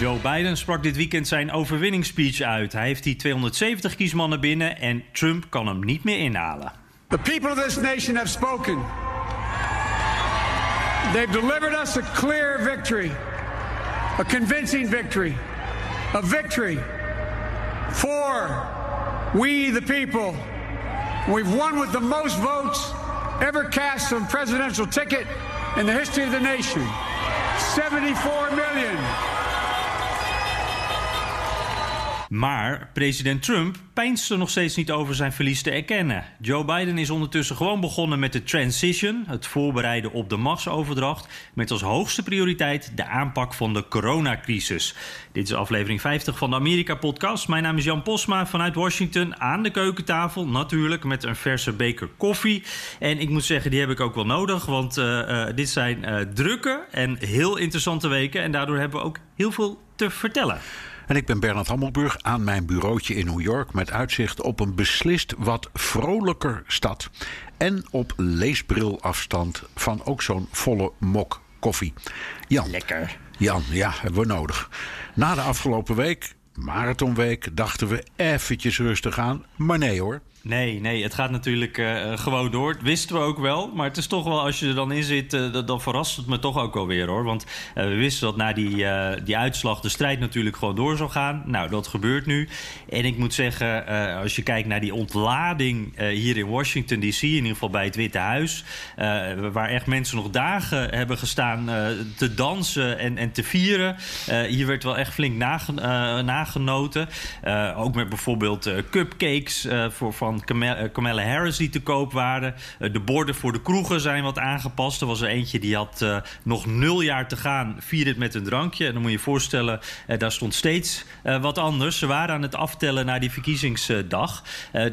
Joe Biden sprak dit weekend zijn overwinningsspeech uit. Hij heeft die 270 kiesmannen binnen en Trump kan hem niet meer inhalen. The people of this nation have spoken. They've delivered us a clear victory, a convincing victory, a victory for we the people. We've won with the most votes ever cast on a presidential ticket in the history of the nation. 74 million. Maar president Trump pijnst er nog steeds niet over zijn verlies te erkennen. Joe Biden is ondertussen gewoon begonnen met de transition, het voorbereiden op de machtsoverdracht, met als hoogste prioriteit de aanpak van de coronacrisis. Dit is aflevering 50 van de Amerika-podcast. Mijn naam is Jan Posma vanuit Washington aan de keukentafel, natuurlijk met een verse beker koffie. En ik moet zeggen, die heb ik ook wel nodig, want uh, uh, dit zijn uh, drukke en heel interessante weken en daardoor hebben we ook heel veel te vertellen. En ik ben Bernard Hammelburg aan mijn bureautje in New York met uitzicht op een beslist wat vrolijker stad. En op leesbrilafstand van ook zo'n volle mok koffie. Jan. Lekker. Jan, ja, hebben we nodig. Na de afgelopen week, marathonweek, dachten we eventjes rustig aan. Maar nee hoor. Nee, nee, het gaat natuurlijk uh, gewoon door. Dat wisten we ook wel. Maar het is toch wel, als je er dan in zit, uh, dan verrast het me toch ook alweer hoor. Want uh, we wisten dat na die, die uitslag de strijd natuurlijk gewoon door zou gaan. Nou, dat gebeurt nu. En ik moet zeggen, als je kijkt naar die ontlading hier in Washington DC, in ieder geval bij het Witte Huis. waar echt mensen nog dagen hebben gestaan te dansen en, en te vieren. hier werd wel echt flink nage, nagenoten. ook met bijvoorbeeld cupcakes voor van van Kamala Harris die te koop waren. Uh, de borden voor de kroegen zijn wat aangepast. Er was er eentje die had uh, nog nul jaar te gaan. Vier het met een drankje. En dan moet je je voorstellen, daar stond steeds wat anders. Ze waren aan het aftellen naar die verkiezingsdag.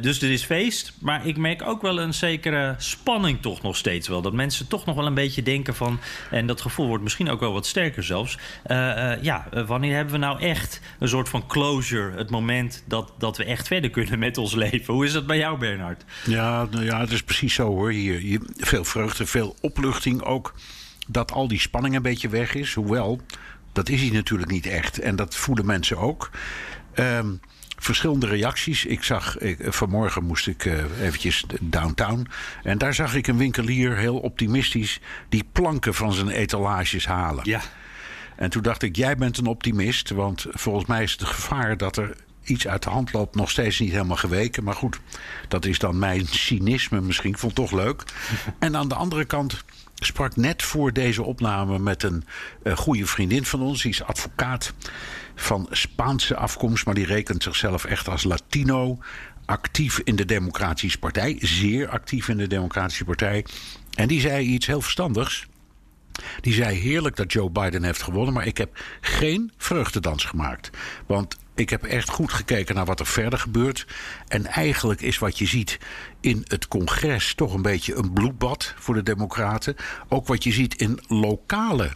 dus er is feest. Maar ik merk ook wel een zekere spanning toch nog steeds wel. Dat mensen toch nog wel een beetje denken van... en dat gevoel wordt misschien ook wel wat sterker zelfs. ja, wanneer hebben we nou echt een soort van closure? Het moment dat, dat we echt verder kunnen met ons leven. Hoe is dat bij jou, Bernhard? Ja, nou ja, het is precies zo hoor. Hier, hier, veel vreugde, veel opluchting ook. Dat al die spanning een beetje weg is. Hoewel, dat is hij natuurlijk niet echt. En dat voelen mensen ook. Um, verschillende reacties. Ik zag, ik, vanmorgen moest ik uh, eventjes downtown. En daar zag ik een winkelier heel optimistisch die planken van zijn etalages halen. Ja. En toen dacht ik, jij bent een optimist. Want volgens mij is het gevaar dat er iets uit de hand loopt, nog steeds niet helemaal geweken. Maar goed, dat is dan mijn cynisme misschien. Ik vond het toch leuk. En aan de andere kant sprak net voor deze opname met een uh, goede vriendin van ons. Die is advocaat van Spaanse afkomst, maar die rekent zichzelf echt als Latino. Actief in de Democratische Partij, zeer actief in de Democratische Partij. En die zei iets heel verstandigs. Die zei heerlijk dat Joe Biden heeft gewonnen, maar ik heb geen vreugdedans gemaakt. Want ik heb echt goed gekeken naar wat er verder gebeurt. En eigenlijk is wat je ziet in het congres toch een beetje een bloedbad voor de Democraten. Ook wat je ziet in lokale.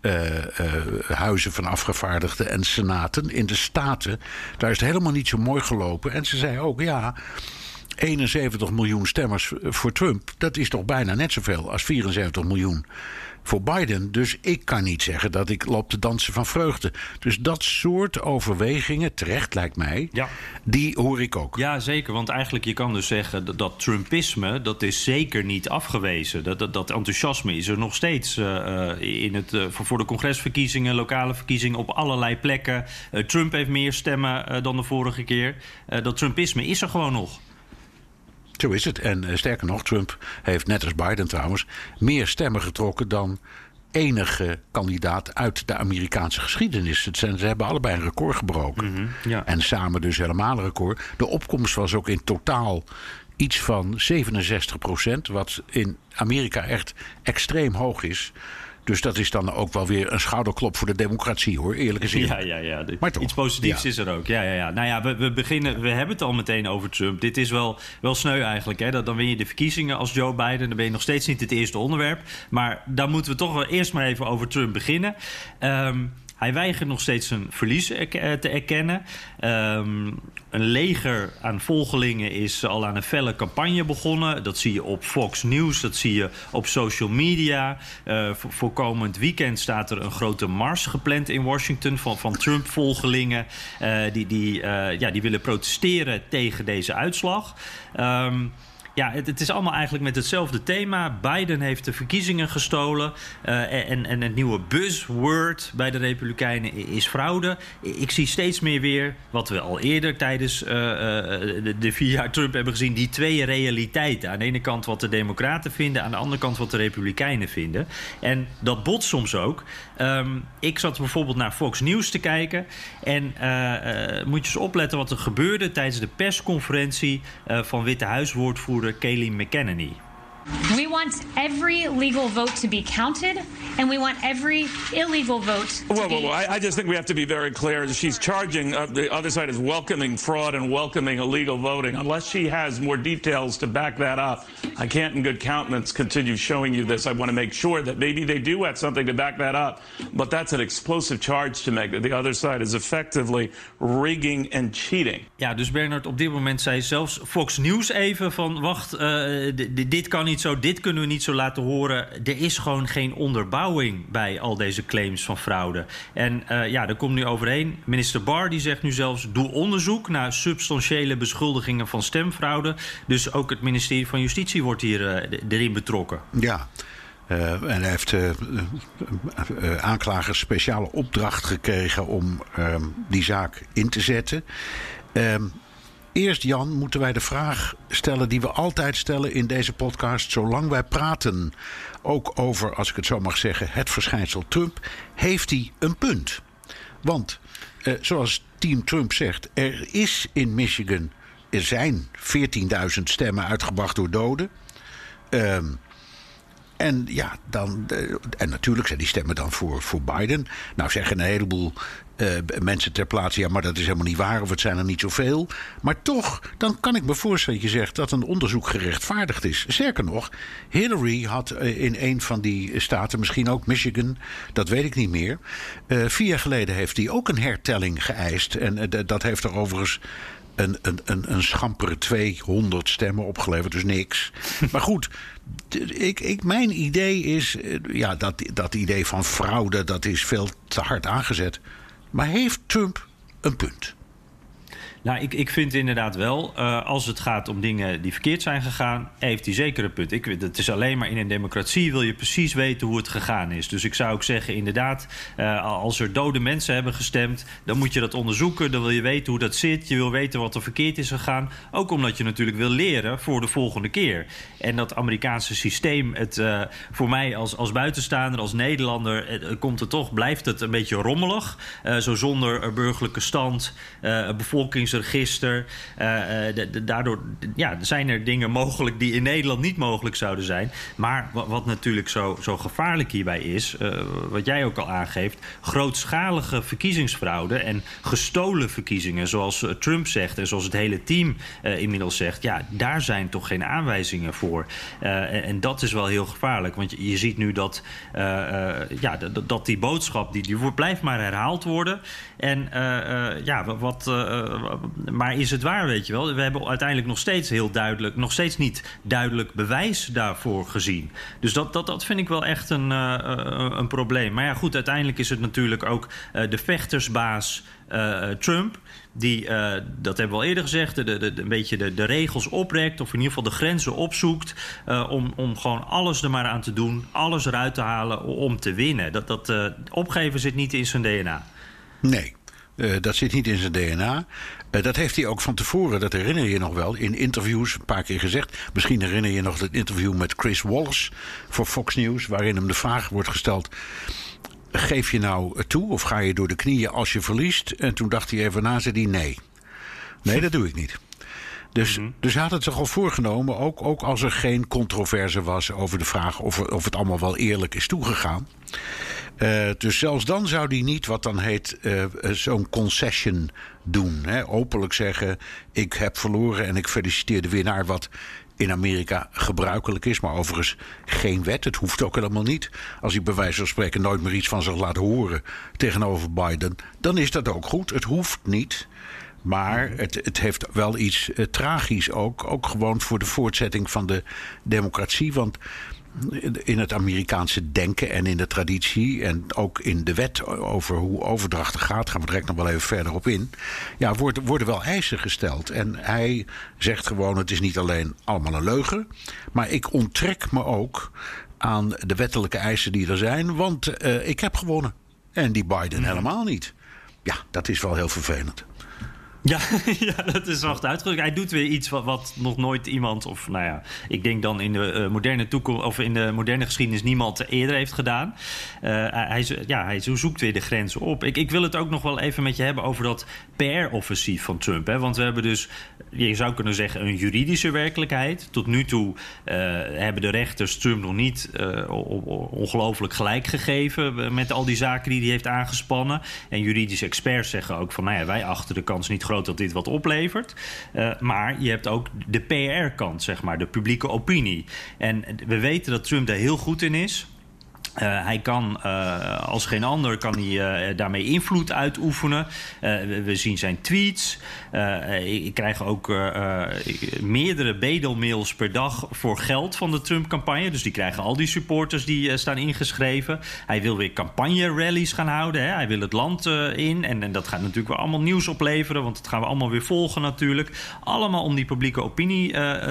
Uh, uh, huizen van afgevaardigden en senaten in de staten. Daar is het helemaal niet zo mooi gelopen. En ze zei ook, ja, 71 miljoen stemmers voor Trump, dat is toch bijna net zoveel als 74 miljoen voor Biden. Dus ik kan niet zeggen dat ik loop te dansen van vreugde. Dus dat soort overwegingen, terecht lijkt mij, ja. die hoor ik ook. Ja, zeker. Want eigenlijk je kan dus zeggen dat, dat Trumpisme, dat is zeker niet afgewezen. Dat, dat, dat enthousiasme is er nog steeds uh, in het, uh, voor de congresverkiezingen, lokale verkiezingen op allerlei plekken. Uh, Trump heeft meer stemmen dan de vorige keer. dat Trumpisme is er gewoon nog. Zo is het. En uh, sterker nog, Trump heeft net als Biden trouwens meer stemmen getrokken dan enige kandidaat uit de Amerikaanse geschiedenis. Het zijn, ze hebben allebei een record gebroken. Mm -hmm, ja. En samen dus helemaal een record. De opkomst was ook in totaal iets van 67 procent. Wat in Amerika echt extreem hoog is. Dus dat is dan ook wel weer een schouderklop voor de democratie, hoor. Eerlijk gezegd. Ja, ja, ja. Maar toch, Iets positiefs ja. is er ook. Ja, ja, ja. Nou ja, we, we, beginnen, we hebben het al meteen over Trump. Dit is wel, wel sneu eigenlijk. Hè? Dat, dan win je de verkiezingen als Joe Biden. Dan ben je nog steeds niet het eerste onderwerp. Maar dan moeten we toch wel eerst maar even over Trump beginnen. Ehm, hij weigert nog steeds zijn verlies eh, te erkennen. Ehm, een leger aan volgelingen is al aan een felle campagne begonnen. Dat zie je op Fox News, dat zie je op social media. Eh, voor, komend weekend staat er een grote mars gepland in Washington van, van Trump-volgelingen. eh, die, die, ja, die willen protesteren tegen deze uitslag. Ehm, ja, het, het is allemaal eigenlijk met hetzelfde thema. Biden heeft de verkiezingen gestolen. eh, en, en het nieuwe buzzword bij de Republikeinen is fraude. Ik zie steeds meer weer, wat we al eerder tijdens eh, eh, de, de vier jaar Trump hebben gezien... die twee realiteiten. Aan de ene kant wat de Democraten vinden... aan de andere kant wat de Republikeinen vinden. En dat botst soms ook. Ehm, ik zat bijvoorbeeld naar Fox News te kijken. En eh, eh, moet je eens opletten wat er gebeurde... tijdens de persconferentie eh, van Witte Huiswoordvoerder Kayleigh McEnany. We want every legal vote to be counted, and we want every illegal vote to Whoa, be. whoa, whoa. I, I just think we have to be very clear. She's charging, uh, the other side is welcoming fraud and welcoming illegal voting. Unless she has more details to back that up, I can't in good countenance continue showing you this. I want to make sure that maybe they do have something to back that up. But that's an explosive charge to make that the other side is effectively rigging and cheating. Ja, dus Bernard, op dit moment zei zelfs Fox News even van... wacht, eh, d- d- dit kan niet zo, dit kunnen we niet zo laten horen. Er is gewoon geen onderbouwing bij al deze claims van fraude. En eh, ja, er komt nu overheen. Minister Barr die zegt nu zelfs... doe onderzoek naar substantiële beschuldigingen van stemfraude. Dus ook het ministerie van Justitie wordt hier eh, erin betrokken. Ja. Eh, en hij heeft eh, aanklagers speciale opdracht gekregen om ehm, die zaak in te zetten. Eerst, Jan, moeten wij de vraag stellen die we altijd stellen in deze podcast. Zolang wij praten ook over, als ik het zo mag zeggen, het verschijnsel Trump, heeft hij een punt. Want, eh, zoals Team Trump zegt, er is in Michigan, er zijn 14.000 stemmen uitgebracht door doden. Ehm, en ja, dan. eh, En natuurlijk zijn die stemmen dan voor, voor Biden. Nou zeggen een heleboel eh, mensen ter plaatse. Ja, maar dat is helemaal niet waar. Of het zijn er niet zoveel. Maar toch, dan kan ik me voorstellen dat je zegt dat een onderzoek gerechtvaardigd is. Sterker nog, Hillary had eh, in een van die staten, misschien ook Michigan, dat weet ik niet meer. eh, vier jaar geleden heeft hij ook een hertelling geëist. En dat heeft er overigens een, een, een, een schampere 200 stemmen opgeleverd, dus niks. Maar goed, ik, ik, mijn idee is, ja, dat, dat idee van fraude, dat is veel te hard aangezet. Maar heeft Trump een punt? Nou, ik, ik vind inderdaad wel, eh, als het gaat om dingen die verkeerd zijn gegaan, heeft hij zeker een punt. Ik, het is alleen maar in een democratie wil je precies weten hoe het gegaan is. Dus ik zou ook zeggen, inderdaad, eh, als er dode mensen hebben gestemd, dan moet je dat onderzoeken. Dan wil je weten hoe dat zit. Je wil weten wat er verkeerd is gegaan. Ook omdat je natuurlijk wil leren voor de volgende keer. En dat Amerikaanse systeem, het, eh, voor mij als, als buitenstaander, als Nederlander, komt het toch, blijft het een beetje rommelig. Zo zonder burgerlijke stand, eh, bevolkingsregister. eh, eh, daardoor ja, zijn er dingen mogelijk die in Nederland niet mogelijk zouden zijn. Maar wat, wat natuurlijk zo, zo gevaarlijk hierbij is, eh, wat jij ook al aangeeft, grootschalige verkiezingsfraude en gestolen verkiezingen, zoals Trump zegt en zoals het hele team inmiddels zegt, ja, daar zijn toch geen aanwijzingen voor. En, en dat is wel heel gevaarlijk, want je, ziet nu dat, ja, dat, die boodschap die, die blijft maar herhaald worden. En ja, wa- wat, maar is het waar, weet je wel? We hebben uiteindelijk nog steeds heel duidelijk, nog steeds niet duidelijk bewijs daarvoor gezien. Dus dat, dat, dat vind ik wel echt een, eh, eh, een probleem. Maar ja, goed, uiteindelijk is het natuurlijk ook eh, de vechtersbaas Trump. Die, dat hebben we al eerder gezegd, de, de, een beetje de, de regels oprekt. Of in ieder geval de grenzen opzoekt. om, om gewoon alles er maar aan te doen. Alles eruit te halen om te winnen. Dat, dat opgeven zit niet in zijn DNA. Nee. dat zit niet in zijn DNA. Eh, dat heeft hij ook van tevoren, dat herinner je je nog wel, in interviews een paar keer gezegd. Misschien herinner je je nog het interview met Chris Wallace voor Fox News, waarin hem de vraag wordt gesteld: geef je nou toe of ga je door de knieën als je verliest? En toen dacht hij even na, zei hij nee. Nee, dat doe ik niet. Dus, dus hij had het zich al voorgenomen, ook, ook als er geen controverse was over de vraag of, of het allemaal wel eerlijk is toegegaan. Uh, dus zelfs dan zou hij niet wat dan heet uh, zo'n concession doen. Hè? Openlijk zeggen: Ik heb verloren en ik feliciteer de winnaar. Wat in Amerika gebruikelijk is, maar overigens geen wet. Het hoeft ook helemaal niet. Als hij bij wijze van spreken nooit meer iets van zich laat horen tegenover Biden, dan is dat ook goed. Het hoeft niet. Maar het, het heeft wel iets tragisch ook. Ook gewoon voor de voortzetting van de democratie. Want in het Amerikaanse denken en in de traditie en ook in de wet over hoe overdrachten gaat, gaan we direct nog wel even verder op in. Ja, worden, worden wel eisen gesteld. En hij zegt gewoon: het is niet alleen allemaal een leugen, maar ik onttrek me ook aan de wettelijke eisen die er zijn, want uh, ik heb gewonnen. En die Biden helemaal niet. Ja, dat is wel heel vervelend. Ja, ja, dat is zacht uitgedrukt. Hij doet weer iets wat, nog nooit iemand, of nou ja, ik denk dan in de uh, moderne toekomst, of in de moderne geschiedenis niemand eerder heeft gedaan. Uh, hij, ja, hij zoekt weer de grenzen op. Ik, ik wil het ook nog wel even met je hebben over dat PR-offensief van Trump. Hè? Want we hebben dus, je zou kunnen zeggen, een juridische werkelijkheid. Tot nu toe uh, hebben de rechters Trump nog niet ongelooflijk gelijk gegeven met al die zaken die hij heeft aangespannen. En juridische experts zeggen ook van, nou ja, wij achten de kans niet groot dat dit wat oplevert. Uh, maar je hebt ook de PR-kant, zeg maar, de publieke opinie. En we weten dat Trump daar heel goed in is. Uh, hij kan uh, als geen ander kan hij, daarmee invloed uitoefenen. We, zien zijn tweets. Ik krijg ook meerdere bedelmails per dag voor geld van de Trump-campagne. Dus die krijgen al die supporters die staan ingeschreven. Hij wil weer campagne-rallies gaan houden. Hè. Hij wil het land in. En, en, dat gaat natuurlijk wel allemaal nieuws opleveren. Want dat gaan we allemaal weer volgen natuurlijk. Allemaal om die publieke opinie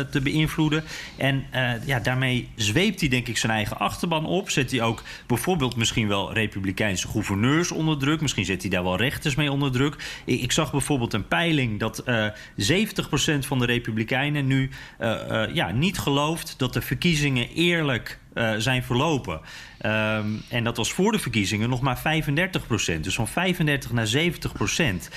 te beïnvloeden. En ja, daarmee zweept hij denk ik zijn eigen achterban op. Zet hij ook bijvoorbeeld misschien wel republikeinse gouverneurs onder druk. Misschien zet hij daar wel rechters mee onder druk. Ik, ik zag bijvoorbeeld een peiling dat uh, 70% van de republikeinen nu uh, uh, ja, niet gelooft dat de verkiezingen eerlijk zijn verlopen. Um, en dat was voor de verkiezingen nog maar 35 procent. Dus van 35 naar 70 procent.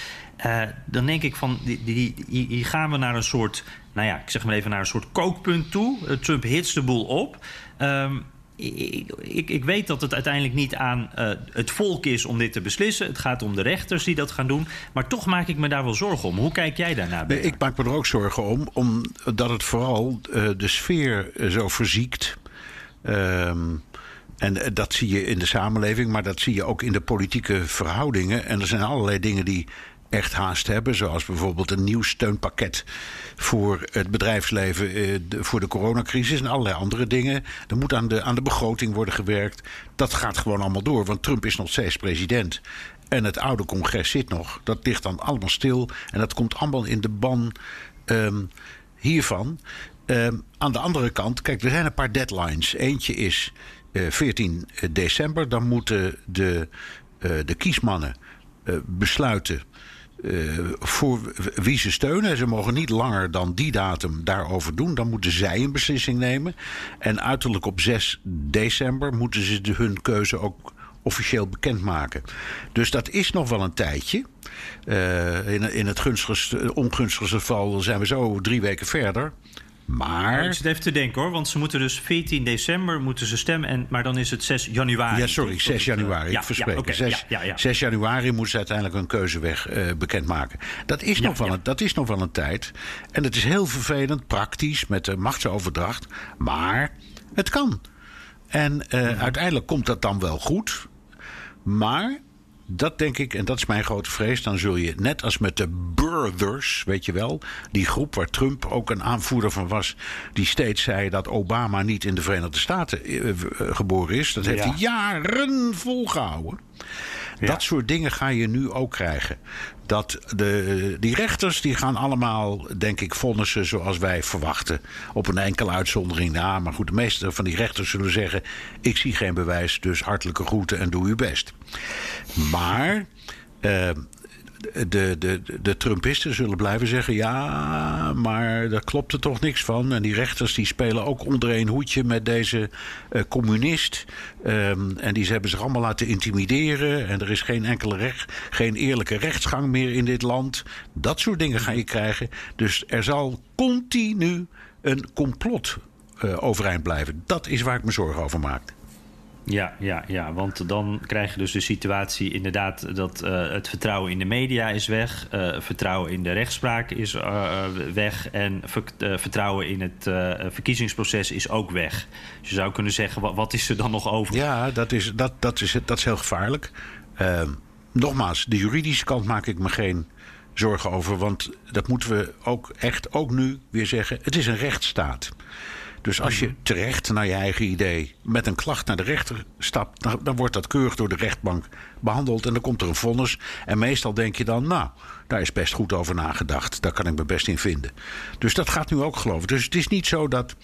Uh, dan denk ik van, die, die, die, hier gaan we naar een soort, nou ja, ik zeg maar even naar een soort kookpunt toe. Trump hitst de boel op. Um, ik, ik, ik, weet dat het uiteindelijk niet aan uh, het volk is om dit te beslissen. Het gaat om de rechters die dat gaan doen. Maar toch maak ik me daar wel zorgen om. Hoe kijk jij daarnaar? Nee, ik maak me er ook zorgen om, omdat het vooral uh, de sfeer zo verziekt. Um, en dat zie je in de samenleving, maar dat zie je ook in de politieke verhoudingen. En er zijn allerlei dingen die echt haast hebben. Zoals bijvoorbeeld een nieuw steunpakket voor het bedrijfsleven eh, voor de coronacrisis en allerlei andere dingen. Er moet aan de, aan de begroting worden gewerkt. Dat gaat gewoon allemaal door, want Trump is nog steeds president. En het oude congres zit nog. Dat ligt dan allemaal stil. En dat komt allemaal in de ban um, hiervan. Um, aan de andere kant, kijk, er zijn een paar deadlines. Eentje is uh, 14 december. Dan moeten de, de kiesmannen besluiten uh, voor wie ze steunen. Ze mogen niet langer dan die datum daarover doen. Dan moeten zij een beslissing nemen. En uiterlijk op 6 december moeten ze de, hun keuze ook officieel bekendmaken. Dus dat is nog wel een tijdje. Uh, in, in het gunstigste, ongunstigste geval zijn we zo drie weken verder. Maar... Ik zit even te denken hoor, want ze moeten dus 14 december moeten ze stemmen, en, maar dan is het 6 januari. Ja, sorry, 6 januari. Ik ja, verspreek. Ja, okay, 6, ja, ja, 6, januari moeten ze uiteindelijk een keuzeweg uh, bekendmaken. Dat is, nog wel een, dat is nog wel een tijd. En het is heel vervelend, praktisch, met de machtsoverdracht. Maar het kan. En uh, mm -hmm. uiteindelijk komt dat dan wel goed. Maar dat denk ik, en dat is mijn grote vrees. Dan zul je, net als met de Birthers, weet je wel. Die groep waar Trump ook een aanvoerder van was. Die steeds zei dat Obama niet in de Verenigde Staten uh, geboren is. Dat heeft ja. hij jaren volgehouden. Ja. Dat soort dingen ga je nu ook krijgen. Dat de, die rechters die gaan allemaal, denk ik, vonnissen zoals wij verwachten. Op een enkele uitzondering na. Maar goed, de meeste van die rechters zullen zeggen: Ik zie geen bewijs, dus hartelijke groeten en doe uw best. Maar. Uh, de, de, de Trumpisten zullen blijven zeggen: ja, maar daar klopt er toch niks van. En die rechters die spelen ook onder een hoedje met deze uh, communist. Um, en die hebben zich allemaal laten intimideren. En er is geen enkele recht, geen eerlijke rechtsgang meer in dit land. Dat soort dingen ga je krijgen. Dus er zal continu een complot uh, overeind blijven. Dat is waar ik me zorgen over maak. Ja, ja, ja, want dan krijg je dus de situatie inderdaad dat uh, het vertrouwen in de media is weg, uh, vertrouwen in de rechtspraak is uh, weg en ver, vertrouwen in het verkiezingsproces is ook weg. Dus je zou kunnen zeggen, wat, is er dan nog over? Ja, dat is, dat, dat is, dat is heel gevaarlijk. Nogmaals, de juridische kant maak ik me geen zorgen over, want dat moeten we ook echt ook nu weer zeggen. Het is een rechtsstaat. Dus als je mhm. terecht naar je eigen idee met een klacht naar de rechter stapt, dan, dan, wordt dat keurig door de rechtbank behandeld en dan komt er een vonnis. En meestal denk je dan, nou, daar is best goed over nagedacht. Daar kan ik me best in vinden. Dus dat gaat nu ook geloven. Dus het is niet zo dat.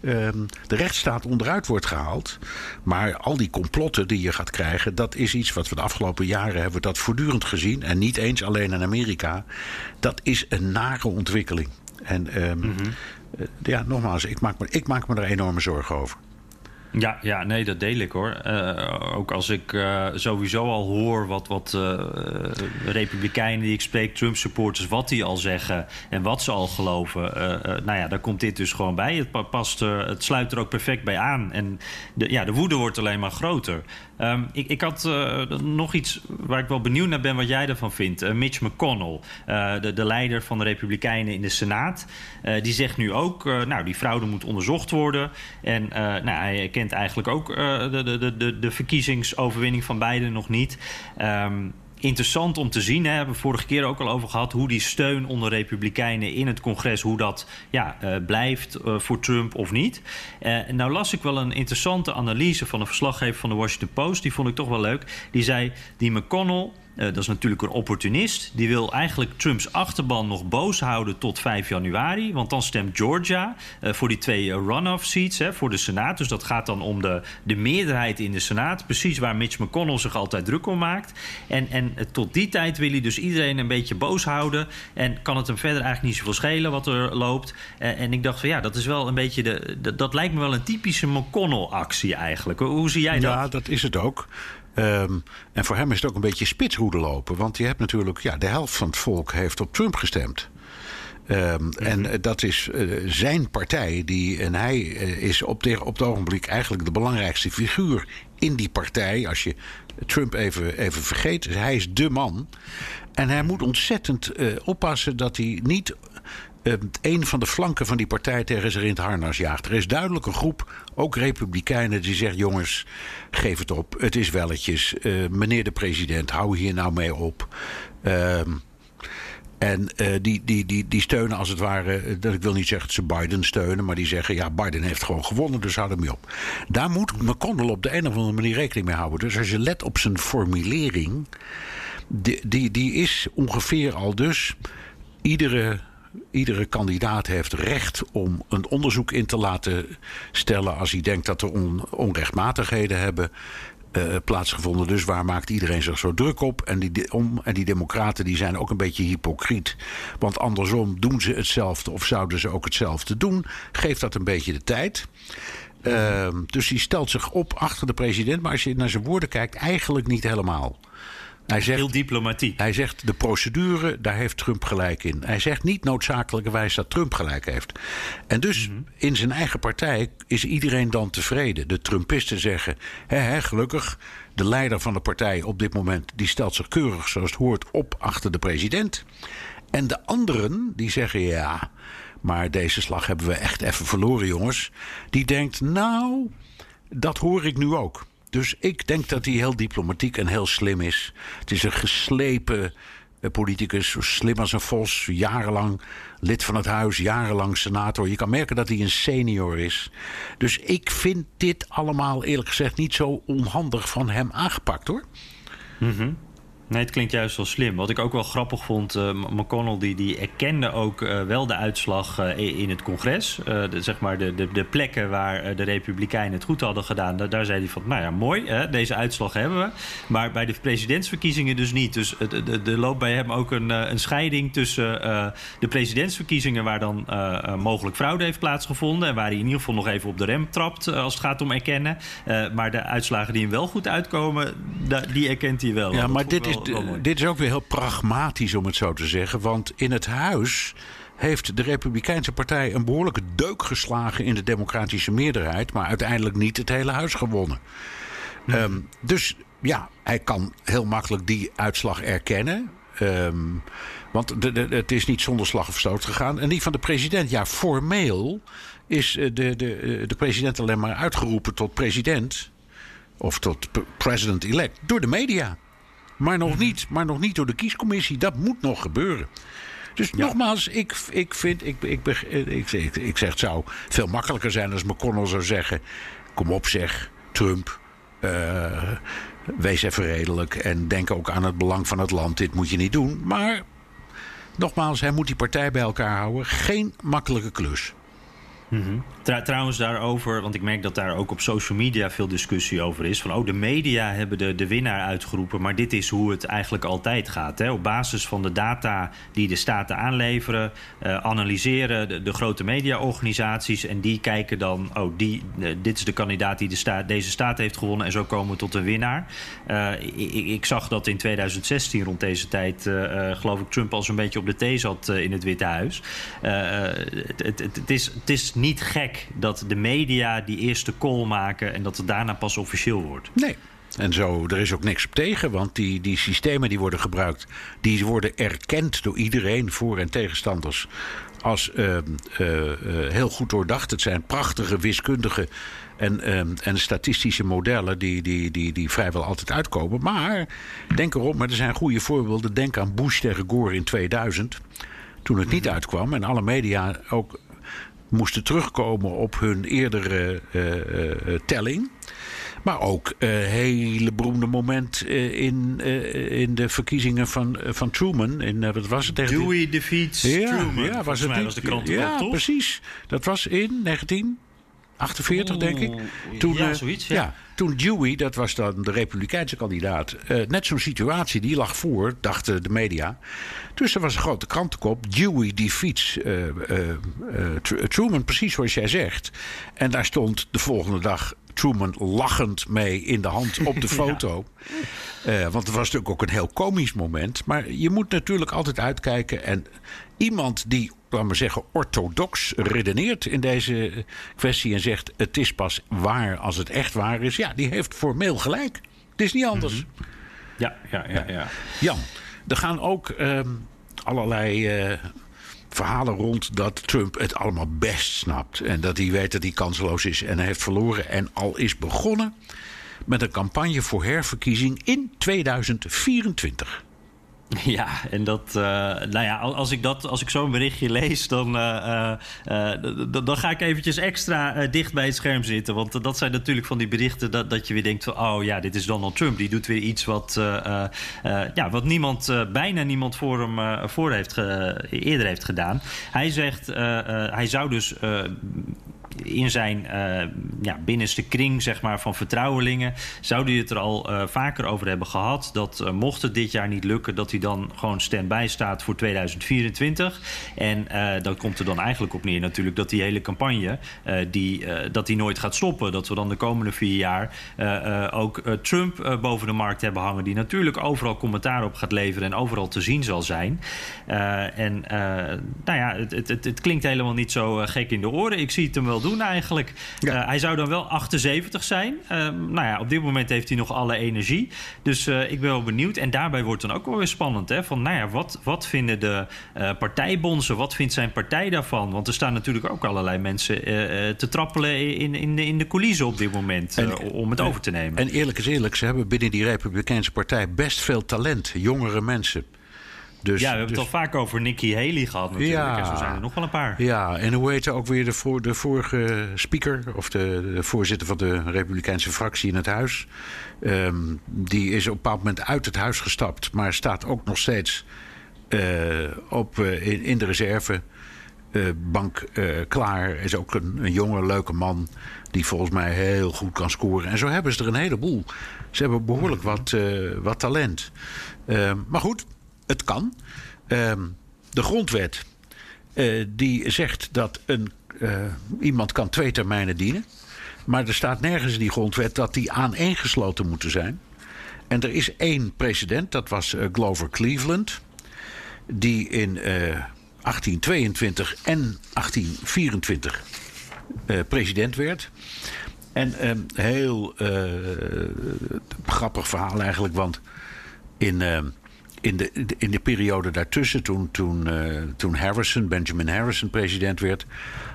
Um, de rechtsstaat onderuit wordt gehaald. Maar al die complotten die je gaat krijgen, dat is iets wat we de afgelopen jaren hebben dat voortdurend gezien. En niet eens alleen in Amerika. Dat is een nare ontwikkeling. En um, mm -hmm. Uh, ja, nogmaals, ik maak, me, ik maak me er enorme zorgen over. Ja, ja, nee, dat deel ik hoor. Uh, ook als ik uh, sowieso al hoor wat, wat republikeinen die ik spreek, Trump-supporters, wat die al zeggen en wat ze al geloven. nou ja, daar komt dit dus gewoon bij. Het, past, het sluit er ook perfect bij aan. En de, ja, de woede wordt alleen maar groter. Um, ik, ik had nog iets waar ik wel benieuwd naar ben wat jij ervan vindt. Mitch McConnell, de, de, leider van de Republikeinen in de Senaat, die zegt nu ook: nou, die fraude moet onderzocht worden. En nou, hij kent eigenlijk ook de, de, de, de verkiezingsoverwinning van Biden nog niet. Um, interessant om te zien. Hè, hebben vorige keer ook al over gehad. Hoe die steun onder Republikeinen in het congres. Hoe dat ja, uh, blijft uh, voor Trump of niet. Uh, nou las ik wel een interessante analyse van een verslaggever van de Washington Post. Die vond ik toch wel leuk. Die zei: die McConnell uh, dat is natuurlijk een opportunist. Die wil eigenlijk Trumps achterban nog boos houden tot 5 januari. Want dan stemt Georgia uh, voor die twee runoff seats hè, voor de Senaat. Dus dat gaat dan om de, de meerderheid in de Senaat. Precies waar Mitch McConnell zich altijd druk om maakt. En, en uh, tot die tijd wil hij dus iedereen een beetje boos houden. En kan het hem verder eigenlijk niet zoveel schelen wat er loopt. en ik dacht van ja, dat is wel een beetje de, de dat lijkt me wel een typische McConnell-actie eigenlijk. Hoe zie jij dat? Ja, dat is het ook. Um, en voor hem is het ook een beetje spitsroede lopen. Want je hebt natuurlijk, ja, de helft van het volk heeft op Trump gestemd. Um, mm-hmm. En dat is uh, zijn partij. Die, en hij uh, is op, de, op het ogenblik eigenlijk de belangrijkste figuur in die partij. Als je Trump even, even vergeet. Hij is de man. En hij moet ontzettend uh, oppassen dat hij niet een van de flanken van die partij tegen zich in het harnas jaagt. Er is duidelijk een groep, ook republikeinen, die zegt: jongens, geef het op. Het is welletjes. Uh, meneer de president, hou hier nou mee op. Uh, en uh, die, die, die, die steunen als het ware, dat ik wil niet zeggen dat ze Biden steunen, maar die zeggen ja, Biden heeft gewoon gewonnen, dus hou mee op. Daar moet McConnell op de een of andere manier rekening mee houden. Dus als je let op zijn formulering, die, die, die is ongeveer al dus iedere iedere kandidaat heeft recht om een onderzoek in te laten stellen als hij denkt dat er on, onrechtmatigheden hebben. Uh, plaatsgevonden. Dus waar maakt iedereen zich zo druk op? En die, om, en die democraten die zijn ook een beetje hypocriet. Want andersom doen ze hetzelfde of zouden ze ook hetzelfde doen. Geeft dat een beetje de tijd. Uh, dus die stelt zich op achter de president. Maar als je naar zijn woorden kijkt, eigenlijk niet helemaal. Hij zegt, Heel diplomatiek. Hij zegt de procedure, daar heeft Trump gelijk in. Hij zegt niet noodzakelijkerwijs dat Trump gelijk heeft. En dus mm-hmm. in zijn eigen partij is iedereen dan tevreden. De Trumpisten zeggen, hè, hè, gelukkig, de leider van de partij op dit moment... die stelt zich keurig, zoals het hoort, op achter de president. En de anderen, die zeggen, ja, maar deze slag hebben we echt even verloren, jongens. Die denkt, nou, dat hoor ik nu ook. Dus ik denk dat hij heel diplomatiek en heel slim is. Het is een geslepen eh, politicus, zo slim als een vos, jarenlang lid van het huis, jarenlang senator. Je kan merken dat hij een senior is. Dus ik vind dit allemaal eerlijk gezegd niet zo onhandig van hem aangepakt hoor. Mm Nee, het klinkt juist wel slim. Wat ik ook wel grappig vond, uh, McConnell die, die erkende ook uh, wel de uitslag uh, in het congres. De, zeg maar de, de, de plekken waar de Republikeinen het goed hadden gedaan, daar, daar zei hij van, nou ja, mooi, hè, deze uitslag hebben we. Maar bij de presidentsverkiezingen dus niet. Dus er loopt bij hem ook een, een scheiding tussen de presidentsverkiezingen, waar dan mogelijk fraude heeft plaatsgevonden. En waar hij in ieder geval nog even op de rem trapt als het gaat om erkennen. maar de uitslagen die hem wel goed uitkomen, die erkent hij wel. Ja, maar dit is dit is ook weer heel pragmatisch om het zo te zeggen. Want in het huis heeft de Republikeinse Partij een behoorlijke deuk geslagen in de democratische meerderheid. Maar uiteindelijk niet het hele huis gewonnen. Ehm, dus ja, hij kan heel makkelijk die uitslag erkennen. Ehm, want de, de, het is niet zonder slag of stoot gegaan. En die van de president, ja, formeel is de, de, de president alleen maar uitgeroepen tot president. Of tot president-elect door de media. Maar nog, niet, maar nog niet door de kiescommissie. Dat moet nog gebeuren. Dus nogmaals, ik, ik vind, ik, ik, ik, ik, ik zeg het zou veel makkelijker zijn als McConnell zou zeggen: Kom op, zeg, Trump. Uh, wees even redelijk en denk ook aan het belang van het land. Dit moet je niet doen. Maar nogmaals, hij moet die partij bij elkaar houden. Geen makkelijke klus. Mm trouwens daarover, want ik merk dat daar ook op social media veel discussie over is. Van oh, de media hebben de, de winnaar uitgeroepen, maar dit is hoe het eigenlijk altijd gaat. Hè? Op basis van de data die de staten aanleveren, uh, analyseren de, grote mediaorganisaties en die kijken dan, oh, die, uh, dit is de kandidaat die de deze staat heeft gewonnen en zo komen we tot een winnaar. Uh, ik, zag dat in 2016 rond deze tijd, geloof ik, Trump al zo'n beetje op de thee zat in het Witte Huis. Is, het is niet gek dat de media die eerste call maken en dat het daarna pas officieel wordt. Nee. En zo, er is ook niks op tegen, want die, die systemen die worden gebruikt, die worden erkend door iedereen, voor- en tegenstanders, als uh, uh, heel goed doordacht. Het zijn prachtige wiskundige en, en statistische modellen die, die, die, die vrijwel altijd uitkomen. Maar denk erop, maar er zijn goede voorbeelden. Denk aan Bush tegen Gore in 2000 toen het niet mhm. uitkwam en alle media ook moesten terugkomen op hun eerdere uh, uh, telling. Maar ook een hele beroemde moment in, in de verkiezingen van, van Truman. In, wat was het? Dewey defeats ja, Truman. Ja, was het was de krant ja, toch? precies. Dat was in 19... 48, denk ik. Toen, ja, zoiets. Ja. toen Dewey, dat was dan de Republikeinse kandidaat, uh, net zo'n situatie, die lag voor, dachten de media. Dus er was een grote krantenkop. Dewey die fiets uh, uh, Truman, precies zoals jij zegt. En daar stond de volgende dag Truman lachend mee in de hand op de foto. ja. want het was natuurlijk ook een heel komisch moment. Maar je moet natuurlijk altijd uitkijken. En iemand die laten we zeggen, orthodox redeneert in deze kwestie en zegt: het is pas waar als het echt waar is, ja, die heeft formeel gelijk. Het is niet anders. Mhm. Ja, ja, ja, ja. Jan, er gaan ook ehm, allerlei. Uh, verhalen rond dat Trump het allemaal best snapt. En dat hij weet dat hij kansloos is en hij heeft verloren. En al is begonnen met een campagne voor herverkiezing in 2024. Ja, en dat, uh, nou ja, als ik, dat, als ik zo'n berichtje lees, dan, uh, uh, dan ga ik eventjes extra dicht bij het scherm zitten. Want dat zijn natuurlijk van die berichten dat, dat je weer denkt van, oh ja, dit is Donald Trump. Die doet weer iets wat, ja, wat niemand, bijna niemand voor hem voor heeft eerder heeft gedaan. Hij zegt, hij zou dus in zijn uh, ja, binnenste kring zeg maar, van vertrouwelingen zou hij het er al uh, vaker over hebben gehad. Dat uh, mocht het dit jaar niet lukken, dat hij dan gewoon stand-by staat voor 2024. En dat komt er dan eigenlijk op neer natuurlijk dat die hele campagne die, dat die nooit gaat stoppen. Dat we dan de komende vier jaar ook Trump boven de markt hebben hangen. Die natuurlijk overal commentaar op gaat leveren en overal te zien zal zijn. en nou ja, het, het, het, klinkt helemaal niet zo gek in de oren. Ik zie het hem wel doen doen eigenlijk. Uh, hij zou dan wel 78 zijn. Uh, nou ja, op dit moment heeft hij nog alle energie. Dus uh, ik ben wel benieuwd. En daarbij wordt dan ook wel weer spannend. Hè? Van, nou ja, wat, wat vinden de partijbonzen? Wat vindt zijn partij daarvan? Want er staan natuurlijk ook allerlei mensen te trappelen in, in, de, in de coulissen op dit moment. En, om het over te nemen. En eerlijk is eerlijk, ze hebben binnen die Republikeinse partij best veel talent. Jongere mensen. Dus, ja, we hebben dus, het al vaak over Nikki Haley gehad natuurlijk. Ja. En zo zijn er nog wel een paar. Ja, en hoe heette ook weer de, voor, de vorige speaker... of de, de voorzitter van de Republikeinse fractie in het huis... Ehm, die is op een bepaald moment uit het huis gestapt... maar staat ook nog steeds eh, op, eh, in, in de reservebank eh, klaar. Is ook een, een jonge, leuke man... die volgens mij heel goed kan scoren. En zo hebben ze er een heleboel. Ze hebben behoorlijk wat, wat talent. Ehm, maar goed, het kan. Ehm, de grondwet eh, die zegt dat een, eh, iemand kan twee termijnen dienen. Maar er staat nergens in die grondwet dat die aaneengesloten moeten zijn. En er is één president, dat was eh, Glover Cleveland. Die in eh, 1822 en 1824 eh, president werd. En een heel eh, grappig verhaal eigenlijk, want in, eh, in, de, in de periode daartussen, toen, toen, eh, toen Harrison, Benjamin Harrison president werd,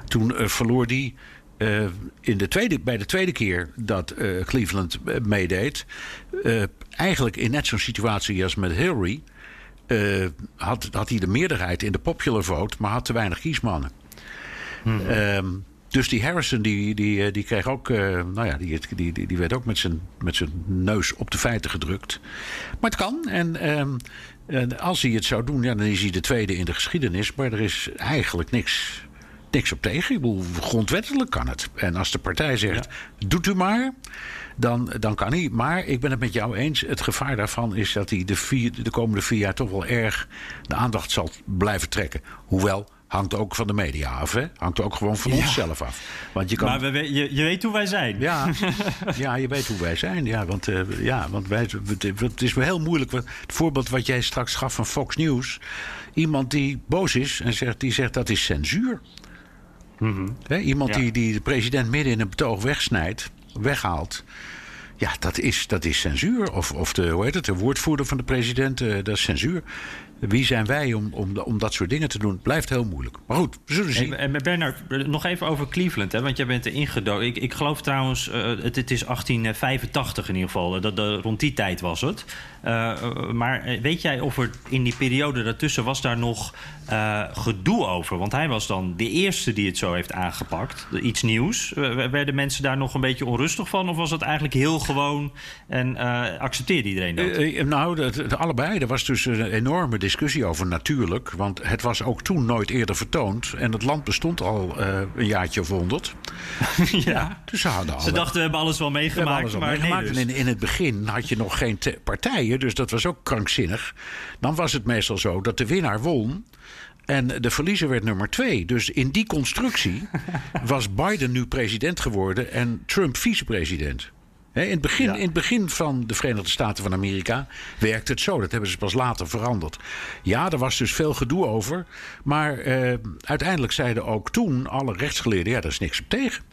toen eh, verloor die. eh, in de tweede, bij de tweede keer dat Cleveland meedeed, eigenlijk in net zo'n situatie als met Hillary, had, had hij de meerderheid in de popular vote, maar had te weinig kiesmannen. Ehm, dus die Harrison die, die, eh, die kreeg ook, eh, nou ja, die, die, die, die werd ook met zijn, met zijn neus op de feiten gedrukt. Maar het kan. En, ehm, en als hij het zou doen, ja, dan is hij de tweede in de geschiedenis. Maar er is eigenlijk niks, niks op tegen. Ik bedoel, grondwettelijk kan het. En als de partij zegt, doet u maar. Dan, dan kan hij. Maar ik ben het met jou eens. Het gevaar daarvan is dat hij de, vier, de komende vier jaar toch wel erg de aandacht zal blijven trekken. Hoewel, hangt ook van de media af. Hè? Hangt ook gewoon van onszelf af. Want je kan. Maar we, je, je weet hoe wij zijn. Ja, ja, je weet hoe wij zijn. Ja, want, eh, ja, want wij, het- is wel heel moeilijk. Het voorbeeld wat jij straks gaf van Fox News. Iemand die boos is en zegt, die zegt dat is censuur. Hè, iemand Ja. die, die de president midden in een betoog wegsnijdt, weghaalt. Ja, dat is, dat is censuur. Of, of de, hoe heet het, de woordvoerder van de president, eh, dat is censuur. Wie zijn wij om, om, om dat soort dingen te doen? Het blijft heel moeilijk. Maar goed, we zullen zien. En met Bernard, nog even over Cleveland, hè, want jij bent er ingedoken. Ik, ik geloof trouwens, eh, het, het is 1885 in ieder geval, eh, dat, dat- rond die tijd was het. Eh, maar weet jij of er in die periode daartussen was daar nog gedoe over? Want hij was dan de eerste die het zo heeft aangepakt. Iets nieuws. Werden mensen daar nog een beetje onrustig van? Of was dat eigenlijk heel gewoon en accepteerde iedereen dat? Nou, het- allebei. Er was dus een enorme discussie over natuurlijk. Want het was ook toen nooit eerder vertoond. En het land bestond al eh, een jaartje of honderd. ja. Dus ze hadden Ze dachten, we hebben alles wel meegemaakt. alles al maar meegemaakt. nee dus. En in, in het begin had je nog geen partijen, dus dat was ook krankzinnig. Dan was het meestal zo dat de winnaar won. En de verliezer werd nummer twee. Dus in die constructie was Biden nu president geworden en Trump vicepresident. In, het begin, Ja. in het begin van de Verenigde Staten van Amerika werkte het zo. Dat hebben ze pas later veranderd. Ja, er was dus veel gedoe over. Maar eh, uiteindelijk zeiden ook toen alle rechtsgeleerden... ja, daar is niks op tegen.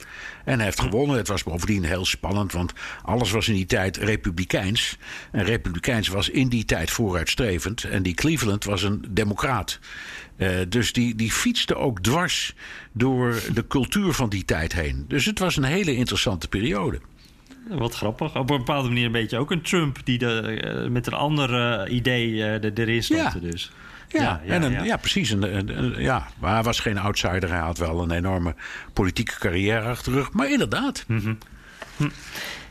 En hij heeft gewonnen. Het was bovendien heel spannend... want alles was in die tijd republikeins. En republikeins was in die tijd vooruitstrevend. En die Cleveland was een democraat. Eh, dus die, die fietste ook dwars door de cultuur van die tijd heen. Dus het was een hele interessante periode. Wat grappig. Op een bepaalde manier een beetje ook een Trump die de, eh, met een ander eh, idee eh, er- erin stapte. Ja. Dus. Ja, en een, ja. ja. precies. Een, ja. Maar hij was geen outsider. Hij had wel een enorme politieke carrière achter de rug. Maar inderdaad.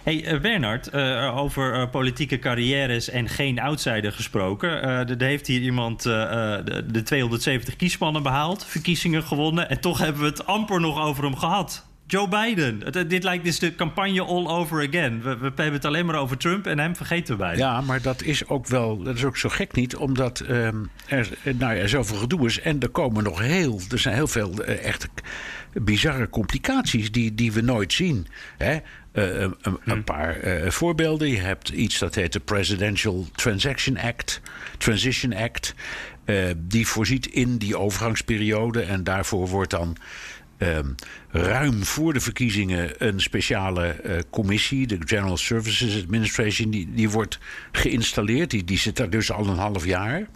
Hey eh, Bernard, over politieke carrières en geen outsider gesproken. Er heeft hier iemand de, de 270 kiesmannen behaald, verkiezingen gewonnen. En toch hebben we het amper nog over hem gehad. Joe Biden. Het- het- dit lijkt dus de campagne all over again. We, we hebben het alleen maar over Trump en hem vergeten we bijna. Ja, maar dat is ook wel. Dat is ook zo gek niet. Omdat ehm, er, nou ja, zoveel gedoe is. En er komen nog heel. Er zijn heel veel eh, echt bizarre complicaties die, die we nooit zien. Hè? Eh, een, een- een paar eh, voorbeelden. Je hebt iets dat heet de Presidential Transaction Act, Transition Act. Eh, die voorziet in die overgangsperiode. En daarvoor wordt dan ehm, ruim voor de verkiezingen een speciale eh, commissie, de General Services Administration, die, die wordt geïnstalleerd. Die, die zit daar dus al een half jaar.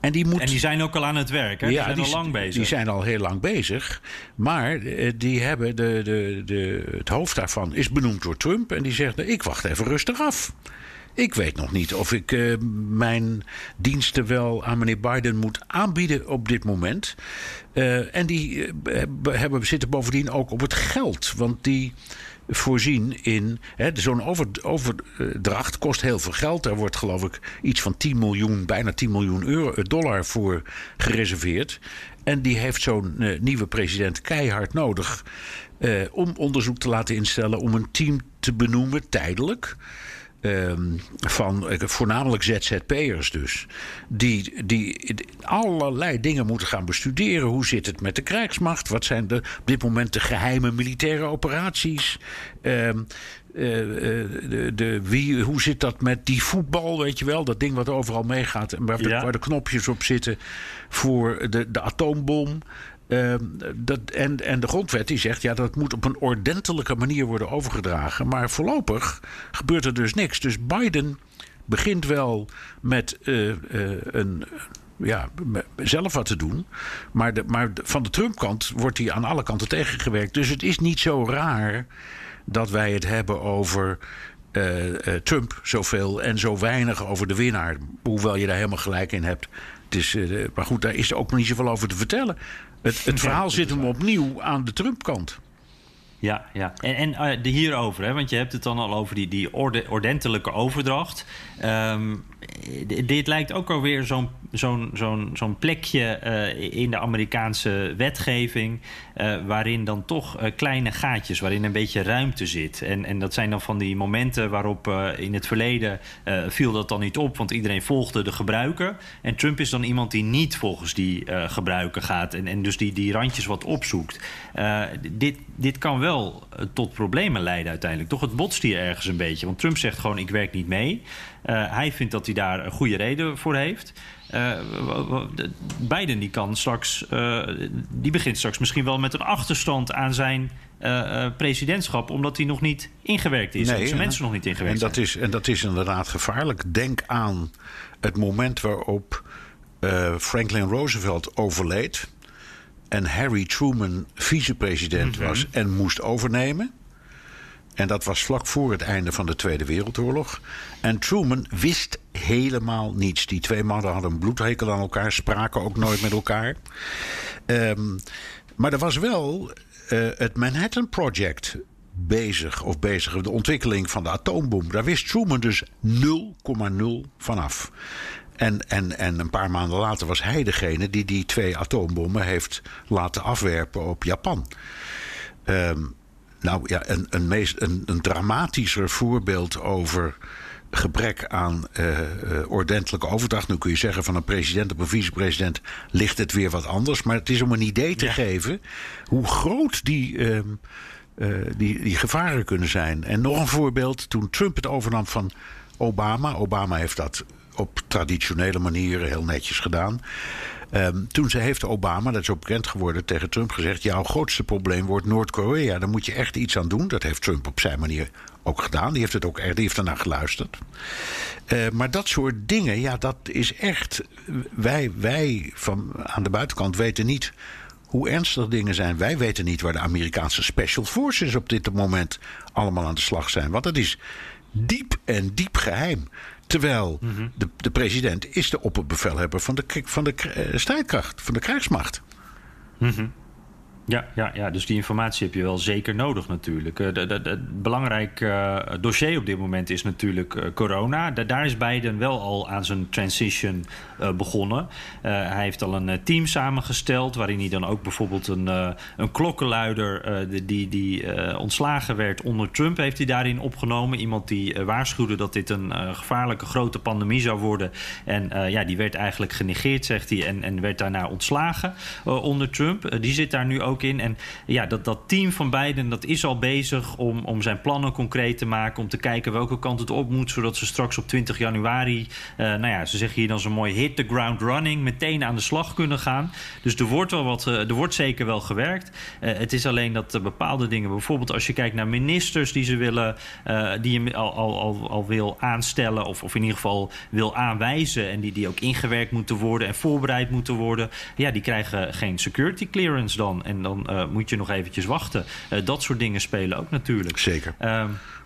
En die moet. En die zijn ook al aan het werk, hè? die zijn al lang bezig. Die zijn al heel lang bezig. Maar eh, die hebben de, de, de, het hoofd daarvan is benoemd door Trump. En die zegt: nou, Ik wacht even rustig af. Ik weet nog niet of ik uh, mijn diensten wel aan meneer Biden moet aanbieden op dit moment. Uh, en die uh, hebben, zitten bovendien ook op het geld. Want die voorzien in. Zo'n over, overdracht kost heel veel geld. Daar wordt geloof ik iets van 10 miljoen, bijna 10 miljoen euro, dollar voor gereserveerd. En die heeft zo'n nieuwe president keihard nodig. Om onderzoek te laten instellen, om een team te benoemen, tijdelijk. Um, van uh, voornamelijk ZZP'ers dus. Die, die allerlei dingen moeten gaan bestuderen. Hoe zit het met de krijgsmacht? Wat zijn de, op dit moment de geheime militaire operaties? Um, uh, de, de, wie, hoe zit dat met die voetbal, weet je wel? Dat ding wat overal meegaat en waar, ja. de, waar de knopjes op zitten voor de, de atoombom. Uh, dat, en, en de grondwet die zegt, ja, dat moet op een ordentelijke manier worden overgedragen. Maar voorlopig gebeurt er dus niks. Dus Biden begint wel met uh, uh, een ja, zelf wat te doen. Maar, de, maar van de Trump-kant wordt hij aan alle kanten tegengewerkt. Dus het is niet zo raar dat wij het hebben over uh, Trump zoveel en zo weinig over de winnaar. Hoewel je daar helemaal gelijk in hebt. Het is, uh, maar goed, daar is ook nog niet zoveel over te vertellen. Het, het verhaal zit hem opnieuw aan de Trump-kant. Ja, ja. En, en uh, de hierover, hè, want je hebt het dan al over die, die orde, ordentelijke overdracht. Um, dit lijkt ook alweer zo'n zo'n plekje uh, in de Amerikaanse wetgeving. Uh, waarin dan toch kleine gaatjes, waarin een beetje ruimte zit. En, en dat zijn dan van die momenten waarop in het verleden viel dat dan niet op, want iedereen volgde de gebruiker. En Trump is dan iemand die niet volgens die gebruiker gaat en, en dus die, die randjes wat opzoekt. dit, dit kan wel tot problemen leiden uiteindelijk. Toch, het botst hier ergens een beetje. Want Trump zegt gewoon: ik werk niet mee. Uh, hij vindt dat hij daar een goede reden voor heeft. Uh, Biden die kan straks, uh, die begint straks misschien wel met een achterstand aan zijn presidentschap, omdat hij nog niet ingewerkt is. Nee, zijn mensen nog niet ingewerkt en dat zijn. Is, en dat is inderdaad gevaarlijk. Denk aan het moment waarop Franklin Roosevelt overleed en Harry Truman vicepresident mm -hmm. was en moest overnemen. En dat was vlak voor het einde van de Tweede Wereldoorlog. En Truman wist helemaal niets. Die twee mannen hadden een bloedhekel aan elkaar, spraken ook nooit met elkaar. Um, maar er was wel uh, het Manhattan Project bezig, of bezig, de ontwikkeling van de atoombom. Daar wist Truman dus 0,0 vanaf. En, en, en een paar maanden later was hij degene die die twee atoombommen heeft laten afwerpen op Japan. Um, nou ja, een, een, meest, een, een dramatischer voorbeeld over gebrek aan uh, uh, ordentelijke overdracht. Nu kun je zeggen van een president op een vicepresident ligt het weer wat anders. Maar het is om een idee te ja. geven hoe groot die, uh, die, die gevaren kunnen zijn. En nog een voorbeeld, toen Trump het overnam van Obama. Obama heeft dat op traditionele manieren heel netjes gedaan. Um, toen ze heeft Obama, dat is ook bekend geworden, tegen Trump gezegd: jouw grootste probleem wordt Noord-Korea. Daar moet je echt iets aan doen. Dat heeft Trump op zijn manier ook gedaan. Die heeft het ook echt, die heeft ernaar geluisterd. Uh, maar dat soort dingen, ja, dat is echt. Wij, wij van aan de buitenkant weten niet hoe ernstig dingen zijn. Wij weten niet waar de Amerikaanse Special Forces op dit moment allemaal aan de slag zijn. Want dat is diep en diep geheim. Terwijl mm -hmm. de, de president is de opperbevelhebber van de, van de uh, strijdkracht, van de krijgsmacht. Mm -hmm. Ja, ja, ja, dus die informatie heb je wel zeker nodig natuurlijk. Het belangrijk uh, dossier op dit moment is natuurlijk uh, corona. Da daar is Biden wel al aan zijn transition begonnen. hij heeft al een team samengesteld... waarin hij dan ook bijvoorbeeld een, een klokkenluider... die, die ontslagen werd onder Trump, heeft hij daarin opgenomen. Iemand die waarschuwde dat dit een gevaarlijke grote pandemie zou worden. En ja, die werd eigenlijk genegeerd, zegt hij... en, en werd daarna ontslagen onder Trump. die zit daar nu ook in. En ja, dat, dat team van beiden dat is al bezig om, om zijn plannen concreet te maken. Om te kijken welke kant het op moet. Zodat ze straks op 20 januari, uh, nou ja, ze zeggen hier dan zo mooi hit the ground running. Meteen aan de slag kunnen gaan. Dus er wordt, wel wat, uh, er wordt zeker wel gewerkt. Uh, het is alleen dat bepaalde dingen, bijvoorbeeld als je kijkt naar ministers die ze willen, die je al, al, al, al wil aanstellen. Of, of in ieder geval wil aanwijzen. En die, die ook ingewerkt moeten worden en voorbereid moeten worden. Ja, die krijgen geen security clearance dan. En dan uh, moet je nog eventjes wachten. Uh, dat soort dingen spelen ook natuurlijk. Zeker.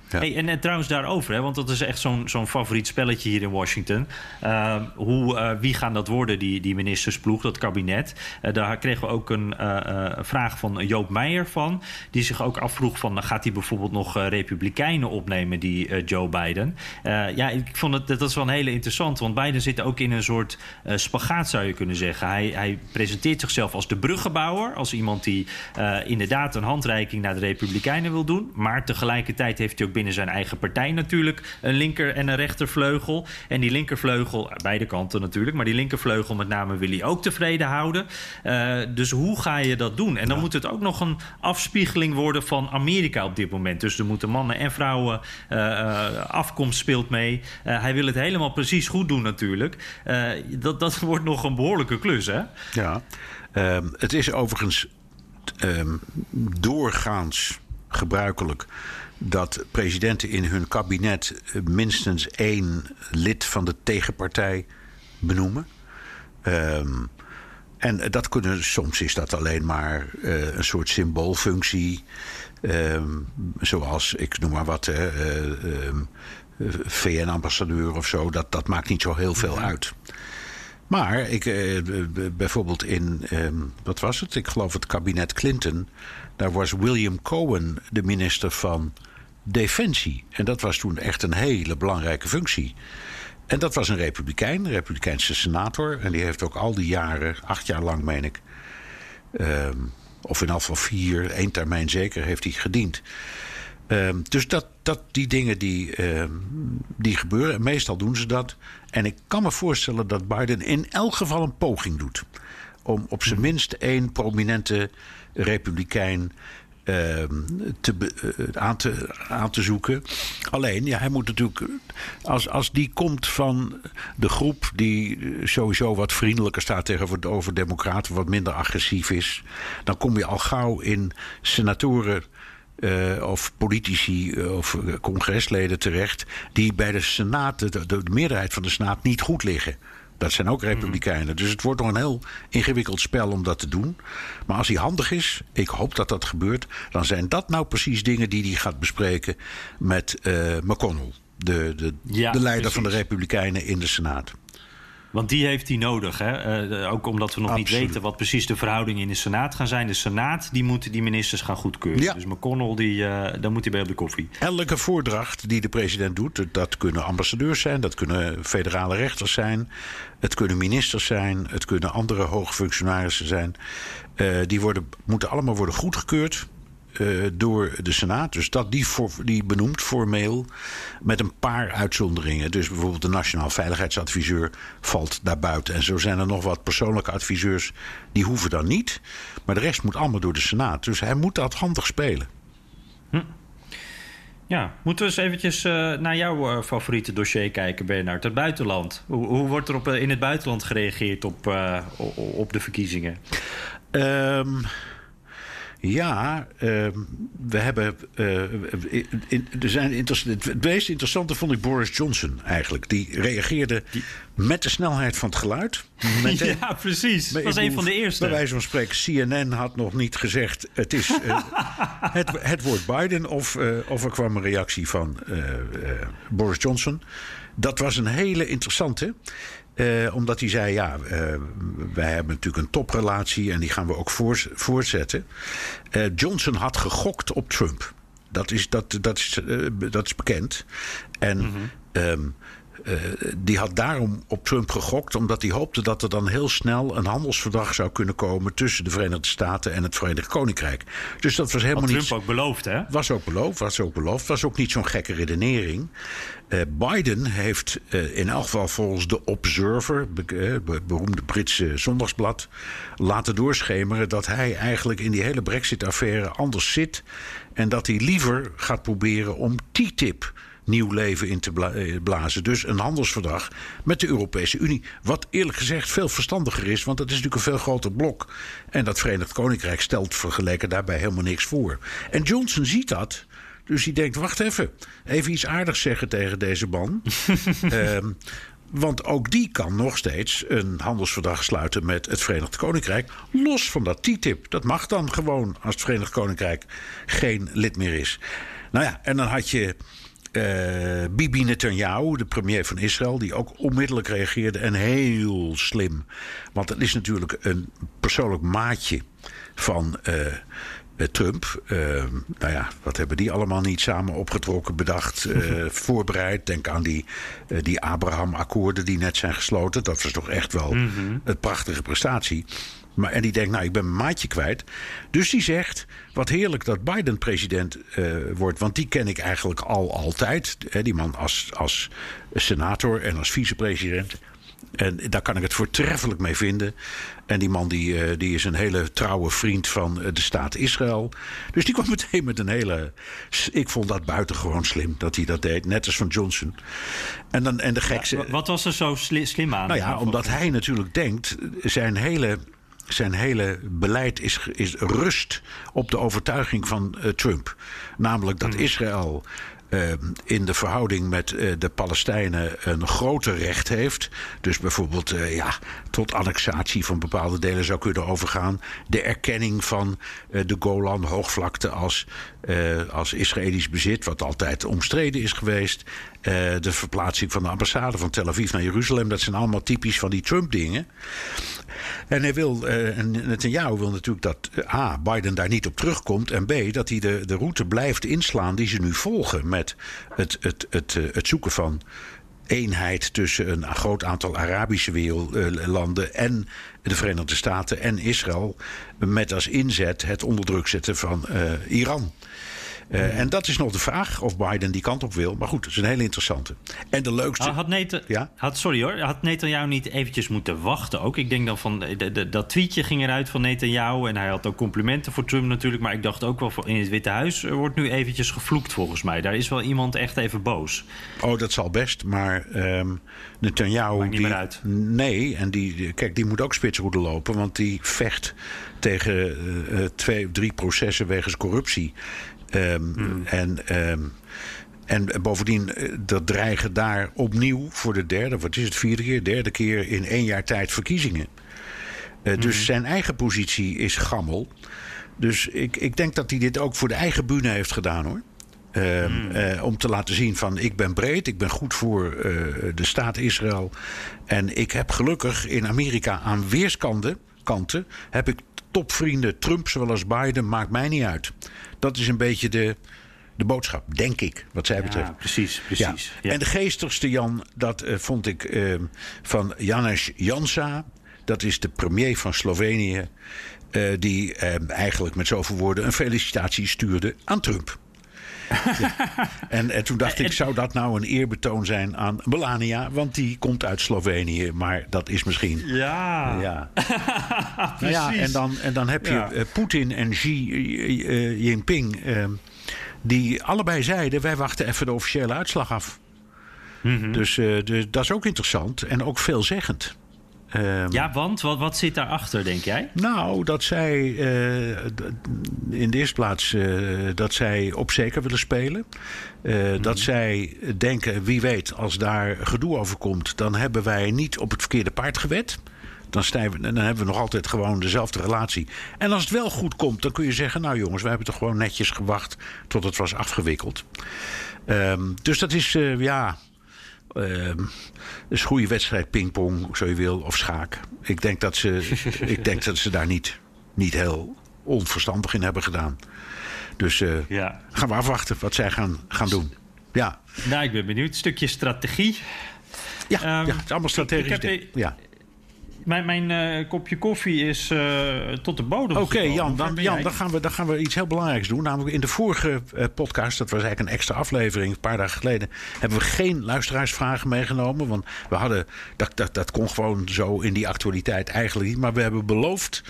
Hey, en, en, trouwens daarover, hè, want dat is echt zo'n favoriet spelletje hier in Washington. Uh, hoe, uh, wie gaan dat worden, die, die ministersploeg, dat kabinet? Uh, daar kregen we ook een vraag van Joop Meijer van. Die zich ook afvroeg van, gaat hij bijvoorbeeld nog republikeinen opnemen, die Joe Biden? ja, ik vond het, dat is wel een hele interessant. Want Biden zit ook in een soort spagaat, zou je kunnen zeggen. Hij, hij presenteert zichzelf als de bruggenbouwer. Als iemand die inderdaad een handreiking naar de republikeinen wil doen. Maar tegelijkertijd heeft hij ook binnen zijn eigen partij natuurlijk een linker- en een rechtervleugel. En die linkervleugel, beide kanten natuurlijk, maar die linkervleugel met name wil hij ook tevreden houden. Uh, dus hoe ga je dat doen? En dan ja. moet het ook nog een afspiegeling worden van Amerika op dit moment. Dus er moeten mannen en vrouwen, uh, afkomst speelt mee. Uh, hij wil het helemaal precies goed doen natuurlijk. dat, dat wordt nog een behoorlijke klus, hè? Ja, um, het is overigens um, doorgaans gebruikelijk dat presidenten in hun kabinet minstens één lid van de tegenpartij benoemen. Um, en dat kunnen, soms is dat alleen maar uh, een soort symboolfunctie. Um, zoals, ik noem maar wat, uh, um, VN-ambassadeur of zo. Dat, dat maakt niet zo heel veel uit. Maar ik, uh, bijvoorbeeld in, wat was het? Ik geloof het kabinet Clinton. Daar was William Cohen de minister van Defensie. En dat was toen echt een hele belangrijke functie. En dat was een republikein, een republikeinse senator. En die heeft ook al die jaren, acht jaar lang meen ik... Um, of in afval vier, één termijn zeker, heeft hij gediend. Um, dus dat, dat, die dingen die, um, die gebeuren, en meestal doen ze dat. En ik kan me voorstellen dat Biden in elk geval een poging doet... om op zijn minst één prominente republikein uh, te, uh, aan, te, aan te zoeken. Alleen, ja, hij moet natuurlijk. Als, als die komt van de groep die sowieso wat vriendelijker staat tegenover over Democraten, wat minder agressief is, dan kom je al gauw in senatoren. Uh, of politici of congresleden terecht. die bij de Senaat, de meerderheid van de Senaat, niet goed liggen. Dat zijn ook republikeinen. Dus het wordt nog een heel ingewikkeld spel om dat te doen. Maar als hij handig is, ik hoop dat dat gebeurt, dan zijn dat nou precies dingen die hij gaat bespreken met uh, McConnell, de, de, ja, de leider precies. van de Republikeinen in de Senaat. Want die heeft hij nodig. Hè? Uh, ook omdat we nog Absoluut. niet weten wat precies de verhoudingen in de Senaat gaan zijn. De Senaat die moet die ministers gaan goedkeuren. Ja. Dus McConnell, die, uh, dan moet hij bij op de koffie. Elke voordracht die de president doet, dat kunnen ambassadeurs zijn, dat kunnen federale rechters zijn, het kunnen ministers zijn, het kunnen andere hoogfunctionarissen zijn. Uh, die worden, moeten allemaal worden goedgekeurd uh, door de Senaat. Dus dat die, voor, die benoemt formeel met een paar uitzonderingen. Dus bijvoorbeeld de Nationaal Veiligheidsadviseur valt daarbuiten. En zo zijn er nog wat persoonlijke adviseurs die hoeven dan niet. Maar de rest moet allemaal door de Senaat. Dus hij moet dat handig spelen. Hm. Ja, moeten we eens eventjes uh, naar jouw uh, favoriete dossier kijken, Bernard. Het buitenland. Hoe, hoe wordt er op, in het buitenland gereageerd op, op de verkiezingen? Um, ja, uh, we hebben. Uh, in, er zijn het meest interessante vond ik Boris Johnson eigenlijk. Die reageerde die... met de snelheid van het geluid. Met ja, precies. Dat was een van de eerste. Bij wijze van spreken, CNN had nog niet gezegd: het is uh, het, het woord Biden. Of, of er kwam een reactie van Boris Johnson. Dat was een hele interessante. Uh, omdat hij zei, ja, uh, wij hebben natuurlijk een toprelatie en die gaan we ook voor, voortzetten. Uh, Johnson had gegokt op Trump. Dat is, dat, dat is, dat is bekend. En mm -hmm. um, uh, die had daarom op Trump gegokt, omdat hij hoopte dat er dan heel snel een handelsverdrag zou kunnen komen tussen de Verenigde Staten en het Verenigd Koninkrijk. Dus dat was helemaal niet. Trump ook beloofd, hè? Was ook beloofd, was ook beloofd. Was ook niet zo'n gekke redenering. Uh, Biden heeft uh, in elk geval volgens de Observer, be beroemde Britse zondagsblad, laten doorschemeren dat hij eigenlijk in die hele Brexit-affaire anders zit en dat hij liever gaat proberen om TTIP nieuw leven in te blazen. Dus een handelsverdrag met de Europese Unie. Wat eerlijk gezegd veel verstandiger is, want het is natuurlijk een veel groter blok. En dat Verenigd Koninkrijk stelt vergeleken daarbij helemaal niks voor. En Johnson ziet dat. Dus hij denkt: wacht even, even iets aardigs zeggen tegen deze man. um, want ook die kan nog steeds een handelsverdrag sluiten met het Verenigd Koninkrijk. Los van dat TTIP. Dat mag dan gewoon als het Verenigd Koninkrijk geen lid meer is. Nou ja, en dan had je uh, Bibi Netanyahu, de premier van Israël, die ook onmiddellijk reageerde en heel slim. Want het is natuurlijk een persoonlijk maatje van uh, Trump. Uh, nou ja, wat hebben die allemaal niet samen opgetrokken, bedacht, voorbereid? Denk aan die, die Abraham-akkoorden die net zijn gesloten. Dat was toch echt wel mm -hmm. een prachtige prestatie. Maar, en die denkt, nou, ik ben mijn maatje kwijt. Dus die zegt, wat heerlijk dat Biden president uh, wordt. Want die ken ik eigenlijk al altijd. Hè, die man als, als senator en als vicepresident. En daar kan ik het voortreffelijk mee vinden. En die man die, uh, die is een hele trouwe vriend van de staat Israël. Dus die kwam meteen met een hele. Ik vond dat buitengewoon slim dat hij dat deed. Net als van Johnson. En, dan, en de gekste. Ja, wat was er zo slim aan? Nou ja, omdat hij natuurlijk denkt. Zijn hele zijn hele beleid is, is rust op de overtuiging van uh, Trump. Namelijk dat Israël uh, in de verhouding met uh, de Palestijnen een groter recht heeft. Dus bijvoorbeeld uh, ja, tot annexatie van bepaalde delen zou kunnen overgaan. De erkenning van de Golan-hoogvlakte als, als Israëlisch bezit, wat altijd omstreden is geweest. de verplaatsing van de ambassade van Tel Aviv naar Jeruzalem, dat zijn allemaal typisch van die Trump-dingen. En hij wil, uh, en Netanyahu wil natuurlijk dat A, Biden daar niet op terugkomt. En B, dat hij de, de route blijft inslaan die ze nu volgen. Met het, het, het, het zoeken van eenheid tussen een groot aantal Arabische landen en de Verenigde Staten en Israël. Met als inzet het onder druk zetten van Iran. Uh, en dat is nog de vraag of Biden die kant op wil. Maar goed, dat is een hele interessante. En de leukste. Had Nathan, ja? had, sorry hoor, had Netanyahu niet eventjes moeten wachten ook? Ik denk dan van. De, de, dat tweetje ging eruit van Netanyahu. En hij had ook complimenten voor Trump natuurlijk. Maar ik dacht ook wel in het Witte Huis wordt nu eventjes gevloekt volgens mij. Daar is wel iemand echt even boos. Oh, dat zal best. Maar um, Netanyahu. Maakt niet die, meer uit. Nee, en die, kijk, die moet ook spitsroede lopen. Want die vecht tegen uh, twee, drie processen wegens corruptie. Um, mm. En. Um, en bovendien, dat dreigen daar opnieuw voor de derde, wat is het, vierde keer, derde keer in één jaar tijd verkiezingen. Uh, mm. Dus zijn eigen positie is gammel. Dus ik, ik denk dat hij dit ook voor de eigen bühne heeft gedaan hoor. Uh, mm. uh, om te laten zien van ik ben breed, ik ben goed voor de staat Israël. En ik heb gelukkig in Amerika aan weerskanten kanten, heb ik topvrienden, Trump zowel als Biden, maakt mij niet uit. Dat is een beetje de, de boodschap, denk ik, wat zij ja, betreft. Precies, precies. Ja. Ja. En de geestigste Jan, dat uh, vond ik uh, van Janez Jansa. Dat is de premier van Slovenië. Uh, die eigenlijk met zoveel woorden een felicitatie stuurde aan Trump. En, en, toen dacht ik, zou dat nou een eerbetoon zijn aan Melania? Want die komt uit Slovenië, maar dat is misschien. Ja. ja. nou ja en, dan, en dan heb je ja. uh, Poetin en Xi uh, Jinping, uh, die allebei zeiden: wij wachten even de officiële uitslag af. Mm -hmm. dus, dus dat is ook interessant en ook veelzeggend. Um, ja, want wat, wat zit daarachter, denk jij? Nou, dat zij uh, in de eerste plaats uh, dat zij op zeker willen spelen. Uh, mm-hmm. Dat zij denken, wie weet, als daar gedoe over komt, dan hebben wij niet op het verkeerde paard gewet. Dan, we, dan hebben we nog altijd gewoon dezelfde relatie. En als het wel goed komt, dan kun je zeggen: Nou jongens, we hebben toch gewoon netjes gewacht tot het was afgewikkeld. Um, dus dat is, ja, Uh, dus goede wedstrijd pingpong, zo je wil, of schaak. Ik denk dat ze, ik denk dat ze daar niet, niet heel onverstandig in hebben gedaan. Dus uh, ja. gaan we afwachten wat zij gaan, gaan doen. Ja. Nou, ik ben benieuwd. Een stukje strategie. Ja, um, ja het is allemaal strategisch. Ik, ik heb, ja. Mijn, mijn uh, kopje koffie is uh, tot de bodem. Oké, okay, Jan, dan, Jan dan, gaan we, dan gaan we iets heel belangrijks doen. Namelijk in de vorige uh, podcast, dat was eigenlijk een extra aflevering, een paar dagen geleden, hebben we geen luisteraarsvragen meegenomen. Want we hadden, dat, dat, dat kon gewoon zo in die actualiteit eigenlijk niet. Maar we hebben beloofd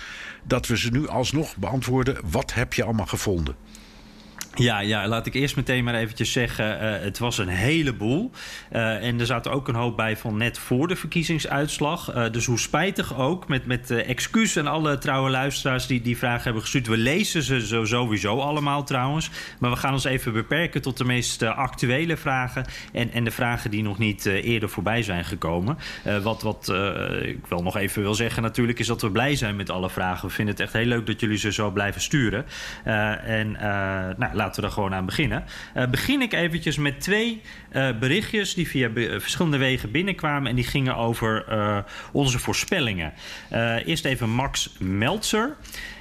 dat we ze nu alsnog beantwoorden. Wat heb je allemaal gevonden? Ja, ja, laat ik eerst meteen maar eventjes zeggen, uh, het was een heleboel. Uh, en er zaten ook een hoop bij van net voor de verkiezingsuitslag. Uh, dus hoe spijtig ook, met, met excuus en alle trouwe luisteraars die die vragen hebben gestuurd. We lezen ze zo sowieso allemaal trouwens. Maar we gaan ons even beperken tot de meest actuele vragen. En, en de vragen die nog niet eerder voorbij zijn gekomen. wat wat ik wel nog even wil zeggen natuurlijk, is dat we blij zijn met alle vragen. We vinden het echt heel leuk dat jullie ze zo blijven sturen. en nou, laat laten we daar gewoon aan beginnen. Uh, begin ik eventjes met twee uh, berichtjes die via verschillende wegen binnenkwamen... en die gingen over onze voorspellingen. eerst even Max Meltzer...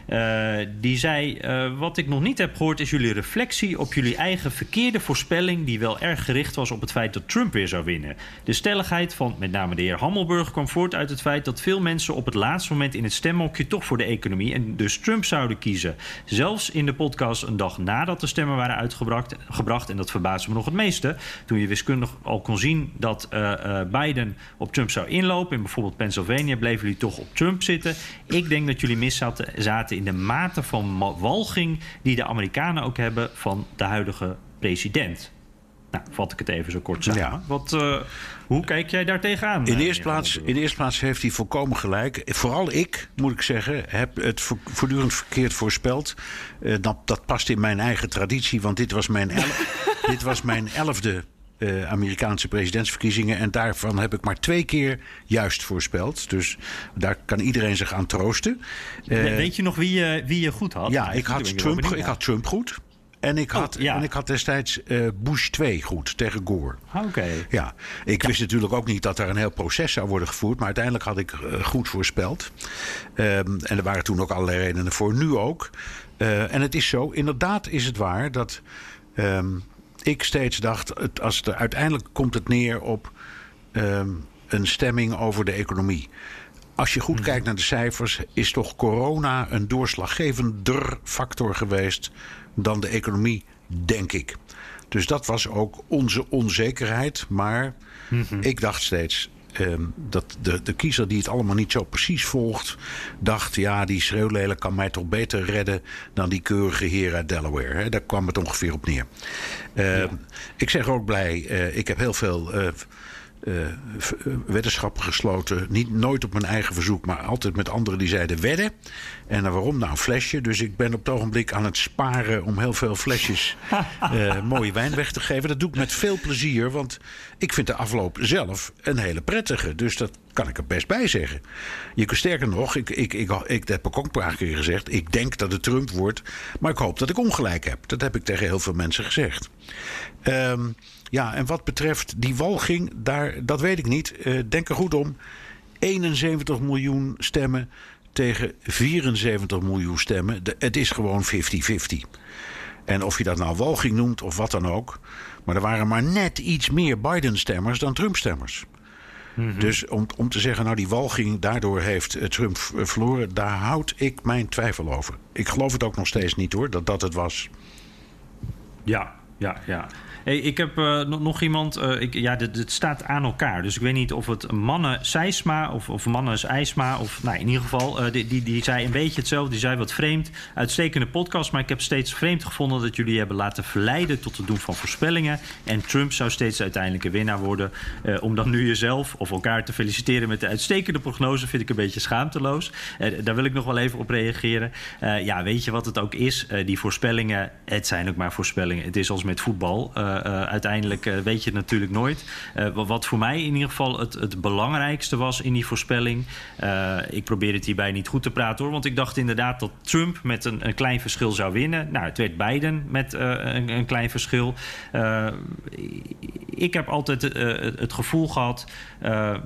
Uh, die zei: uh, Wat ik nog niet heb gehoord is jullie reflectie op jullie eigen verkeerde voorspelling. die wel erg gericht was op het feit dat Trump weer zou winnen. De stelligheid van met name de heer Hammelburg kwam voort uit het feit dat veel mensen op het laatste moment in het stemmokje toch voor de economie en dus Trump zouden kiezen. Zelfs in de podcast een dag nadat de stemmen waren uitgebracht, gebracht, en dat verbaasde me nog het meeste. toen je wiskundig al kon zien dat uh, Biden op Trump zou inlopen. in bijvoorbeeld Pennsylvania bleven jullie toch op Trump zitten. Ik denk dat jullie mis zaten in de mate van walging die de Amerikanen ook hebben van de huidige president. Nou, vat ik het even zo kort samen. Ja. Wat, uh, hoe kijk jij daar tegenaan? In de, eerste plaats, in de eerste plaats heeft hij volkomen gelijk. Vooral ik, moet ik zeggen, heb het voortdurend verkeerd voorspeld. Uh, dat, dat past in mijn eigen traditie, want dit was mijn, dit was mijn elfde uh, Amerikaanse presidentsverkiezingen. En daarvan heb ik maar twee keer juist voorspeld. Dus daar kan iedereen zich aan troosten. Uh, Weet je nog wie je, wie je goed had? Ja, ik had, Trump, ik had Trump goed. En ik, oh, had, en ik had destijds uh, Bush 2 goed tegen Gore. Oké. Ja, ik wist natuurlijk ook niet dat er een heel proces zou worden gevoerd. Maar uiteindelijk had ik uh, goed voorspeld. Um, en er waren toen ook allerlei redenen voor. Nu ook. Uh, en het is zo, inderdaad is het waar dat. Um, ik steeds dacht, het, als het, uiteindelijk komt het neer op um, een stemming over de economie. Als je goed hmm. kijkt naar de cijfers, is toch corona een doorslaggevender factor geweest dan de economie, denk ik. Dus dat was ook onze onzekerheid. Maar mm -hmm. ik dacht steeds, Ehm, dat de, de kiezer die het allemaal niet zo precies volgt, dacht: ja, die schreeuwlelijk kan mij toch beter redden dan die keurige heer uit Delaware. Hè? Daar kwam het ongeveer op neer. Ehm, ik zeg ook blij, uh, ik heb heel veel. Uh, uh, weddenschappen gesloten. Niet, nooit op mijn eigen verzoek, maar altijd met anderen die zeiden wedden. En waarom? Nou, een flesje. Dus ik ben op het ogenblik aan het sparen om heel veel flesjes uh, mooie wijn weg te geven. Dat doe ik met veel plezier, want ik vind de afloop zelf een hele prettige. Dus dat kan ik er best bij zeggen. Je kunt sterker nog, ik, ik, ik, ik, heb ook een paar keer gezegd. Ik denk dat het Trump wordt, maar ik hoop dat ik ongelijk heb. Dat heb ik tegen heel veel mensen gezegd. Um, ja, en wat betreft die walging, daar, dat weet ik niet. Uh, denk er goed om. 71 miljoen stemmen tegen 74 miljoen stemmen. De, het is gewoon 50-50. En of je dat nou walging noemt of wat dan ook. Maar er waren maar net iets meer Biden-stemmers dan Trump-stemmers. Mm -hmm. Dus om, om te zeggen, nou die walging, daardoor heeft Trump verloren, daar houd ik mijn twijfel over. Ik geloof het ook nog steeds niet hoor, dat dat het was. Ja, ja, ja. Hey, ik heb uh, nog iemand. Uh, ik, ja, het staat aan elkaar. Dus ik weet niet of het mannen Seisma of, of mannen IJsma. Of nou, in ieder geval, uh, die, die, die zei een beetje hetzelfde. Die zei wat vreemd. Uitstekende podcast. Maar ik heb steeds vreemd gevonden dat jullie hebben laten verleiden tot het doen van voorspellingen. En Trump zou steeds uiteindelijk winnaar worden. om dan nu jezelf of elkaar te feliciteren met de uitstekende prognose. Vind ik een beetje schaamteloos. daar wil ik nog wel even op reageren. ja, weet je wat het ook is? die voorspellingen, het zijn ook maar voorspellingen. Het is als met voetbal. Uh, uiteindelijk uh, weet je het natuurlijk nooit. wat voor mij in ieder geval het, het belangrijkste was in die voorspelling. ik probeer het hierbij niet goed te praten hoor. Want ik dacht inderdaad dat Trump met een, een klein verschil zou winnen. Nou, het werd Biden met een, een, klein verschil. ik heb altijd het gevoel gehad,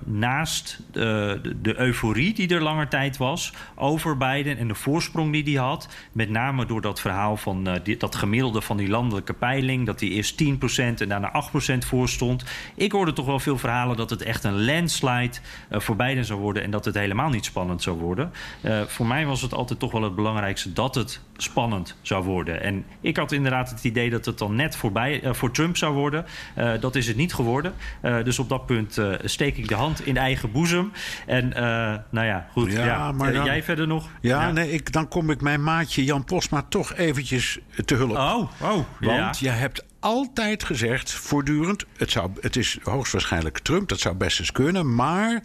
naast de, de, euforie die er langer tijd was over Biden en de voorsprong die hij had. Met name door dat verhaal van die, dat gemiddelde van die landelijke peiling. Dat hij eerst 10% en daarna 8% voor stond. Ik hoorde toch wel veel verhalen dat het echt een landslide uh, voor beiden zou worden en dat het helemaal niet spannend zou worden. Uh, voor mij was het altijd toch wel het belangrijkste dat het spannend zou worden. En ik had inderdaad het idee dat het dan net voorbij, uh, voor Trump zou worden. dat is het niet geworden. dus op dat punt steek ik de hand in eigen boezem. En nou ja, goed. Ja, ja. Maar dan, jij verder nog? Ja, ja, nee, ik, dan kom ik mijn maatje Jan Posma toch eventjes te hulp. Oh, oh. Want je hebt altijd gezegd, voortdurend... Het, zou, het is hoogstwaarschijnlijk Trump, dat zou best eens kunnen... maar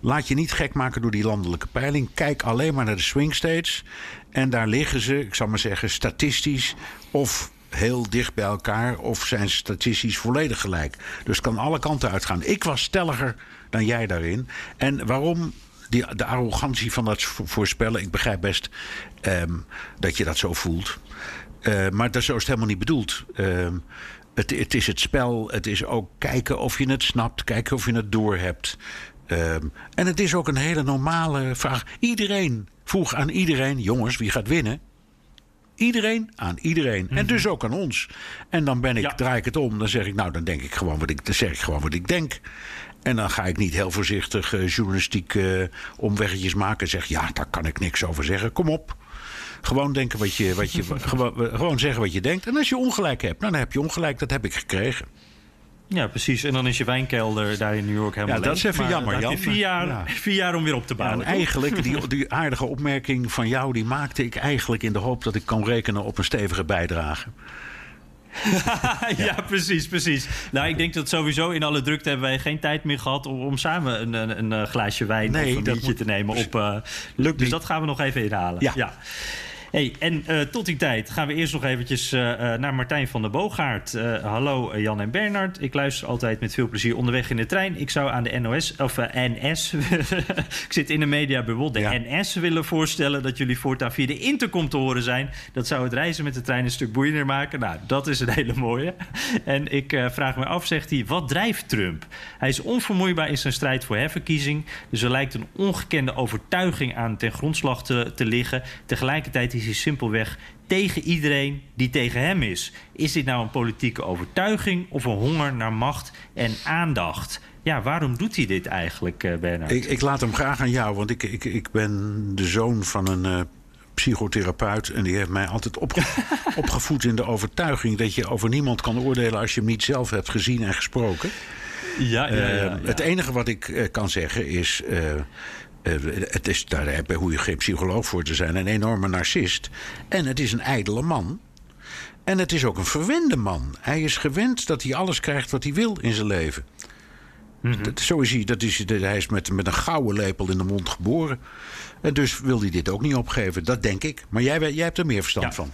laat je niet gek maken door die landelijke peiling. Kijk alleen maar naar de swing states. En daar liggen ze, ik zal maar zeggen, statistisch... of heel dicht bij elkaar of zijn statistisch volledig gelijk. Dus het kan alle kanten uitgaan. Ik was stelliger dan jij daarin. En waarom die, de arrogantie van dat voorspellen? Ik begrijp best um, dat je dat zo voelt. Uh, maar dat, zo is het helemaal niet bedoeld. Uh, het, het, is het spel. Het is ook kijken of je het snapt. Kijken of je het doorhebt. Uh, en het is ook een hele normale vraag. Iedereen vroeg aan iedereen: jongens, wie gaat winnen? Iedereen aan iedereen. En dus ook aan ons. En dan ben ik, ja. draai ik het om. Dan zeg ik, nou, dan denk ik gewoon wat ik, dan zeg ik gewoon wat ik denk. En dan ga ik niet heel voorzichtig uh, journalistiek uh, omweggetjes maken en zeg: ja, daar kan ik niks over zeggen. Kom op. Gewoon denken wat je, wat je gewoon, gewoon zeggen wat je denkt. En als je ongelijk hebt, nou, dan heb je ongelijk. Dat heb ik gekregen. Ja, precies. En dan is je wijnkelder daar in New York helemaal Ja, dat is even jammer, Jan. vier jaar, Ja. vier jaar om weer op te Ja, bouwen. en eigenlijk, die, die aardige opmerking van jou, die maakte ik eigenlijk in de hoop dat ik kan rekenen op een stevige bijdrage. ja, precies, precies. Nou, ik denk dat sowieso in alle drukte hebben wij geen tijd meer gehad om, om samen een, een, een, eh, glaasje wijn Nee, of een biertje moet- te nemen op. eh, Lukt dus niet. dat gaan we nog even inhalen. Ja. Hey, en eh, tot die tijd gaan we eerst nog eventjes eh, eh, naar Martijn van der Boogaard. Hallo Jan en Bernard. Ik luister altijd met veel plezier onderweg in de trein. Ik zou aan de NOS, of NS, ik zit in de mediabubbel, de Ja. NS willen voorstellen dat jullie voortaan via de intercom te horen zijn. Dat zou het reizen met de trein een stuk boeiender maken. Nou, dat is een hele mooie. En ik vraag me af, zegt hij, wat drijft Trump? Hij is onvermoeibaar in zijn strijd voor herverkiezing. Dus er lijkt een ongekende overtuiging aan ten grondslag te, te liggen. Tegelijkertijd is hij simpelweg tegen iedereen die tegen hem is. Is dit nou een politieke overtuiging of een honger naar macht en aandacht? Ja, waarom doet hij dit eigenlijk, eh, Bernard? Ik, ik laat hem graag aan jou, want ik, ik, ik ben de zoon van een eh, psychotherapeut. En die heeft mij altijd opge- opgevoed in de overtuiging dat je over niemand kan oordelen als je hem niet zelf hebt gezien en gesproken. ja, ja, ja, Eh. Het enige wat ik kan zeggen is. Eh, het is, daar hoef je geen psycholoog voor te zijn. Een enorme narcist. En het is een ijdele man. En het is ook een verwende man. Hij is gewend dat hij alles krijgt wat hij wil in zijn leven. dat, zo is hij. Dat is, hij is met, met een gouden lepel in de mond geboren. En dus wil hij dit ook niet opgeven. Dat denk ik. Maar jij, jij hebt er meer verstand Ja. van.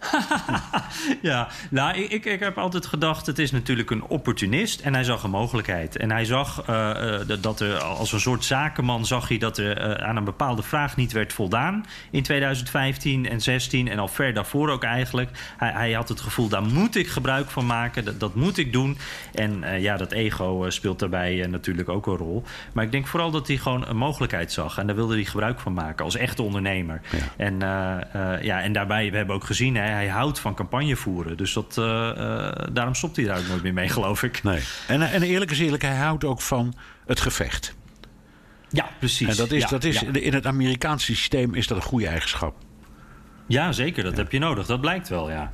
Ja, nou, ik, ik, ik heb altijd gedacht, het is natuurlijk een opportunist en hij zag een mogelijkheid. En hij zag eh, eh, dat- dat er als een soort zakenman zag hij dat er eh, aan een bepaalde vraag niet werd voldaan in 2015 en 16 en al ver daarvoor ook eigenlijk. Hij, hij had het gevoel, daar moet ik gebruik van maken, dat, dat moet ik doen. En ja, dat ego speelt daarbij natuurlijk ook een rol. Maar ik denk vooral dat hij gewoon een mogelijkheid zag en daar wilde hij gebruik van maken als echte ondernemer. En, ja, en daarbij, we hebben ook gezien, hè, hij houdt van campagne voeren. Dus dat, eh, eh, daarom stopt hij daar ook nooit meer mee, geloof ik. Nee. En, en eerlijk is eerlijk, hij houdt ook van het gevecht. Ja, precies. En dat is, Ja, dat is, ja. in het Amerikaanse systeem is dat een goede eigenschap. Ja, zeker. Dat heb je nodig. Dat blijkt wel, ja.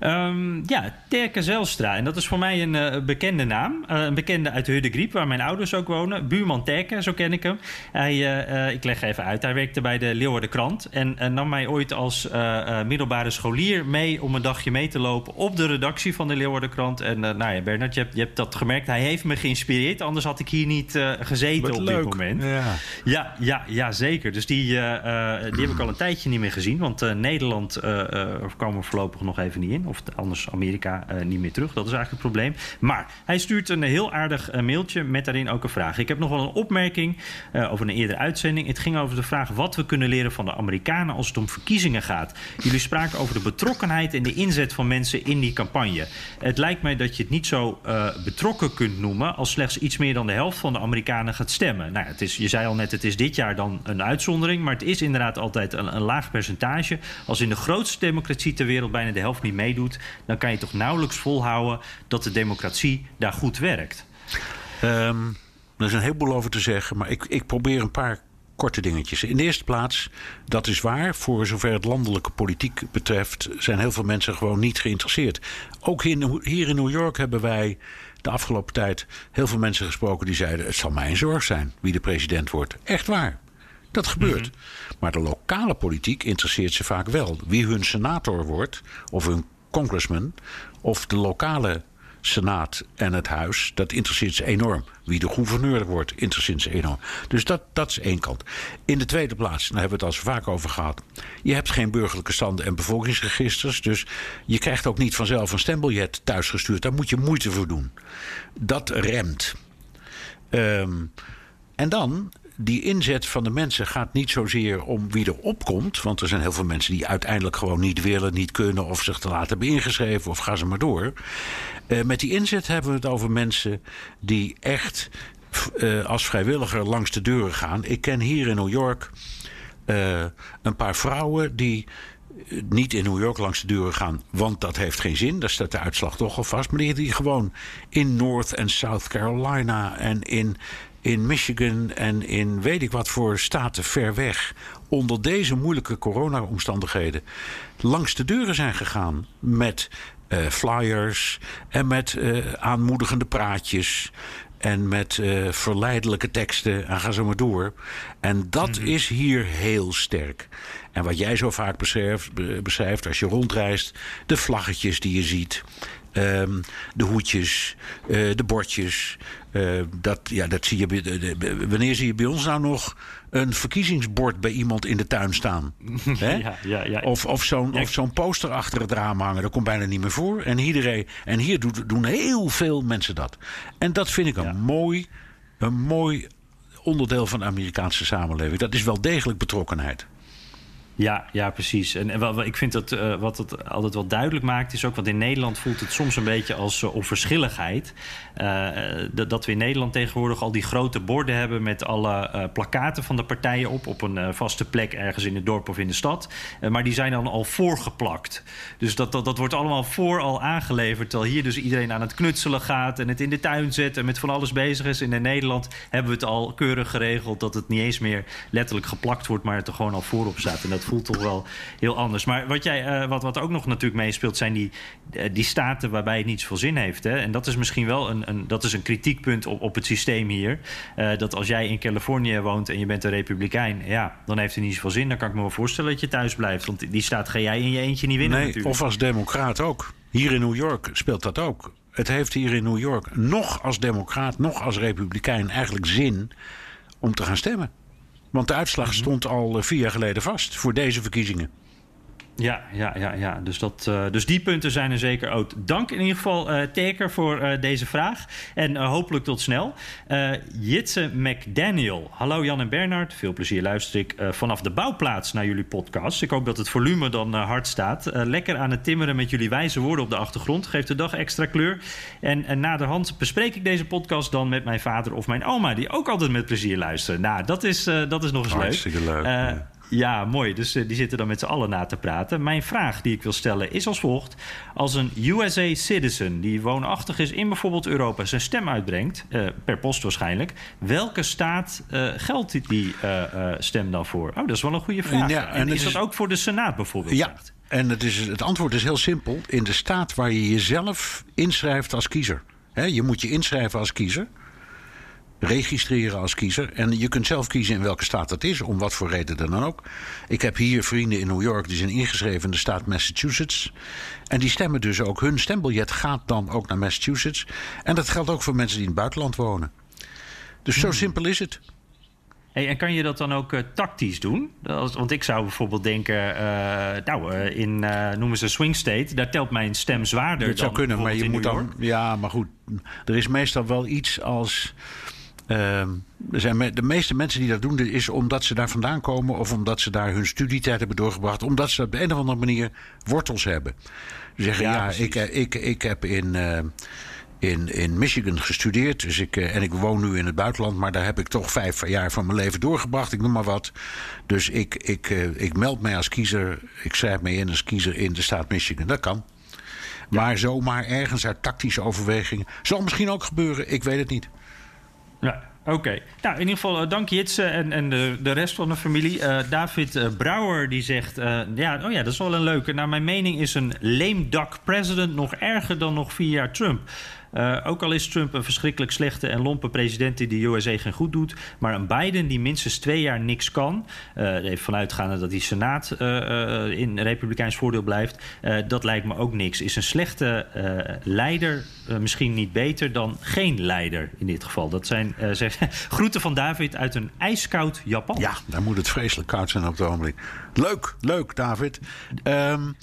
Ehm, ja, Terke Zelstra. En dat is voor mij een eh, bekende naam. Eh, een bekende uit de Hudde Griep, waar mijn ouders ook wonen. Buurman Terke, zo ken ik hem. Hij, eh, ik leg even uit. Hij werkte bij de Leeuwarden Krant. En nam mij ooit als middelbare scholier mee... om een dagje mee te lopen op de redactie van de Leeuwarden Krant. En nou ja, Bernard, je hebt, je hebt dat gemerkt. Hij heeft me geïnspireerd. Anders had ik hier niet gezeten op dit moment. Ja. Ja, ja, ja, zeker. Dus die, die heb ik al een tijdje niet meer gezien. Want eh, Nederland eh eh, kwam er voorlopig nog even niet in. Of anders Amerika eh, niet meer terug. Dat is eigenlijk het probleem. Maar hij stuurt een heel aardig mailtje met daarin ook een vraag. Ik heb nog wel een opmerking over een eerdere uitzending. Het ging over de vraag wat we kunnen leren van de Amerikanen als het om verkiezingen gaat. Jullie spraken over de betrokkenheid en de inzet van mensen in die campagne. Het lijkt mij dat je het niet zo betrokken kunt noemen als slechts iets meer dan de helft van de Amerikanen gaat stemmen. Nou, het is, je zei al net, het is dit jaar dan een uitzondering, maar het is inderdaad altijd een, een laag percentage. Als in de grootste democratie ter wereld bijna de helft niet meedoet, dan kan je toch nauwelijks volhouden dat de democratie daar goed werkt. Ehm, er is een heleboel over te zeggen, maar ik, ik probeer een paar korte dingetjes. In de eerste plaats, dat is waar. Voor zover het landelijke politiek betreft, zijn heel veel mensen gewoon niet geïnteresseerd. Ook in, hier in New York hebben wij de afgelopen tijd heel veel mensen gesproken die zeiden: Het zal mij een zorg zijn wie de president wordt. Echt waar. Dat gebeurt. Maar de lokale politiek interesseert ze vaak wel. Wie hun senator wordt, of hun congressman, of de lokale senaat en het huis, dat interesseert ze enorm. Wie de gouverneur wordt, interesseert ze enorm. Dus dat, dat is één kant. In de tweede plaats, daar hebben we het al zo vaak over gehad. Je hebt geen burgerlijke standen en bevolkingsregisters. Dus je krijgt ook niet vanzelf een stembiljet thuisgestuurd. Daar moet je moeite voor doen. Dat remt. Ehm, en dan die inzet van de mensen gaat niet zozeer om wie er opkomt. Want er zijn heel veel mensen die uiteindelijk gewoon niet willen, niet kunnen of zich te laat hebben ingeschreven of gaan ze maar door. Uh, met die inzet hebben we het over mensen die echt uh, als vrijwilliger langs de deuren gaan. Ik ken hier in New York uh, een paar vrouwen die niet in New York langs de deuren gaan, want dat heeft geen zin. Daar staat de uitslag toch al vast. Maar die gewoon in North en South Carolina en in, in Michigan en in weet ik wat voor staten ver weg. onder deze moeilijke corona-omstandigheden langs de deuren zijn gegaan met uh, flyers en met uh, aanmoedigende praatjes. En met uh, verleidelijke teksten en ga zo maar door. En dat mm -hmm. is hier heel sterk. En wat jij zo vaak beschrijft, beschrijft als je rondreist, de vlaggetjes die je ziet. Um, de hoedjes, uh, de bordjes. Uh, dat, ja, dat zie je, de, de, wanneer zie je bij ons nou nog een verkiezingsbord bij iemand in de tuin staan? ja, ja, ja. Of, of zo'n ja. zo'n poster achter het raam hangen. Dat komt bijna niet meer voor. En, iedereen, en hier doet, doen heel veel mensen dat. En dat vind ik een, mooi, een mooi onderdeel van de Amerikaanse samenleving. Dat is wel degelijk betrokkenheid. Ja, ja, precies. En, ik vind dat uh, wat het altijd wel duidelijk maakt, is ook wat in Nederland voelt het soms een beetje als uh, onverschilligheid. Uh, dat we in Nederland tegenwoordig al die grote borden hebben met alle plakaten van de partijen op, op een vaste plek ergens in het dorp of in de stad. maar die zijn dan al voorgeplakt. Dus dat, dat, dat wordt allemaal voor al aangeleverd. Terwijl hier dus iedereen aan het knutselen gaat en het in de tuin zet en met van alles bezig is. En in Nederland hebben we het al keurig geregeld dat het niet eens meer letterlijk geplakt wordt, maar het er gewoon al voorop staat. En dat voelt toch wel heel anders. Maar wat, jij, uh, wat, wat ook nog natuurlijk meespeelt, zijn die, uh, die staten waarbij het niet zoveel zin heeft. Hè? En dat is misschien wel een, een, dat is een kritiekpunt op, op het systeem hier. Uh, dat als jij in Californië woont en je bent een republikein, ja, dan heeft het niet zoveel zin. Dan kan ik me wel voorstellen dat je thuis blijft. Want die staat ga jij in je eentje niet winnen. Nee, natuurlijk. of als democraat ook. Hier in New York speelt dat ook. Het heeft hier in New York nog als democraat, nog als republikein eigenlijk zin om te gaan stemmen. Want de uitslag -hmm. stond al vier jaar geleden vast voor deze verkiezingen. Ja, ja, ja, ja. Dus, dat, uh, dus die punten zijn er zeker ook. Dank in ieder geval, uh, Teker, voor uh, deze vraag. En hopelijk tot snel. Jitse McDaniel. Hallo Jan en Bernard. Veel plezier luister ik vanaf de bouwplaats naar jullie podcast. Ik hoop dat het volume dan hard staat. lekker aan het timmeren met jullie wijze woorden op de achtergrond. Geeft de dag extra kleur. En, en naderhand bespreek ik deze podcast dan met mijn vader of mijn oma... die ook altijd met plezier luisteren. Nou, dat is, dat is nog eens Hartstikke leuk. leuk ja. Ja, mooi. Dus uh, die zitten dan met z'n allen na te praten. Mijn vraag die ik wil stellen is als volgt. Als een USA citizen die woonachtig is in bijvoorbeeld Europa zijn stem uitbrengt, uh, per post waarschijnlijk, welke staat uh, geldt die stem dan voor? Oh, dat is wel een goede vraag. Ja, en, en is dat is... ook voor de Senaat bijvoorbeeld? Ja. En het, is, het antwoord is heel simpel. In de staat waar je jezelf inschrijft als kiezer. He, je moet je inschrijven als kiezer registreren als kiezer. En je kunt zelf kiezen in welke staat dat is, om wat voor reden dan ook. Ik heb hier vrienden in New York die zijn ingeschreven in de staat Massachusetts. En die stemmen dus ook. Hun stembiljet gaat dan ook naar Massachusetts. En dat geldt ook voor mensen die in het buitenland wonen. Dus zo hmm. simpel is het. Hey, en kan je dat dan ook uh, tactisch doen? Als, want ik zou bijvoorbeeld denken, uh, nou, uh, in noemen ze swing state, daar telt mijn stem zwaarder. Dat zou kunnen, maar je moet dan. Ja, maar goed, er is meestal wel iets als. Uh, zijn me, de meeste mensen die dat doen, is omdat ze daar vandaan komen of omdat ze daar hun studietijd hebben doorgebracht, omdat ze op de een of andere manier wortels hebben. Ze zeggen ja, ja ik, ik, ik heb in. Uh, in, in Michigan gestudeerd. Dus ik, uh, en ik woon nu in het buitenland, maar daar heb ik toch vijf jaar van mijn leven doorgebracht. Ik noem maar wat. Dus ik, ik, ik meld mij als kiezer. Ik schrijf mij in als kiezer in de staat Michigan. Dat kan. Ja. Maar zomaar ergens uit tactische overwegingen. Zal misschien ook gebeuren, ik weet het niet. Ja, Oké. Nou, in ieder geval uh, dank Jitse en, en de, de rest van de familie. Uh, David uh, Brouwer die zegt... ja, oh ja, dat is wel een leuke. Naar mijn mening is een duck president nog erger dan nog vier jaar Trump. Uh, ook al is Trump een verschrikkelijk slechte en lompe president die de USA geen goed doet. Maar een Biden die minstens twee jaar niks kan. Uh, even vanuitgaande dat die Senaat uh, in Republikeins voordeel blijft. dat lijkt me ook niks. Is een slechte leider misschien niet beter dan geen leider in dit geval? Dat zijn zeg, groeten van David uit een ijskoud Japan. Ja, daar moet het vreselijk koud zijn op het ogenblik. Leuk, leuk David. Um,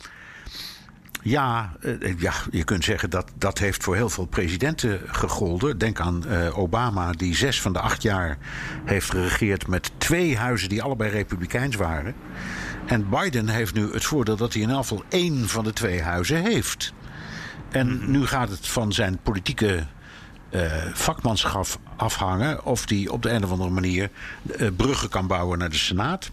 Ja, eh, ja, je kunt zeggen dat dat heeft voor heel veel presidenten gegolden. Denk aan uh, Obama, die zes van de acht jaar heeft geregeerd met twee huizen die allebei republikeins waren. En Biden heeft nu het voordeel dat hij in elk geval één van de twee huizen heeft. En nu gaat het van zijn politieke uh, vakmanschap afhangen of hij op de een of andere manier uh, bruggen kan bouwen naar de Senaat.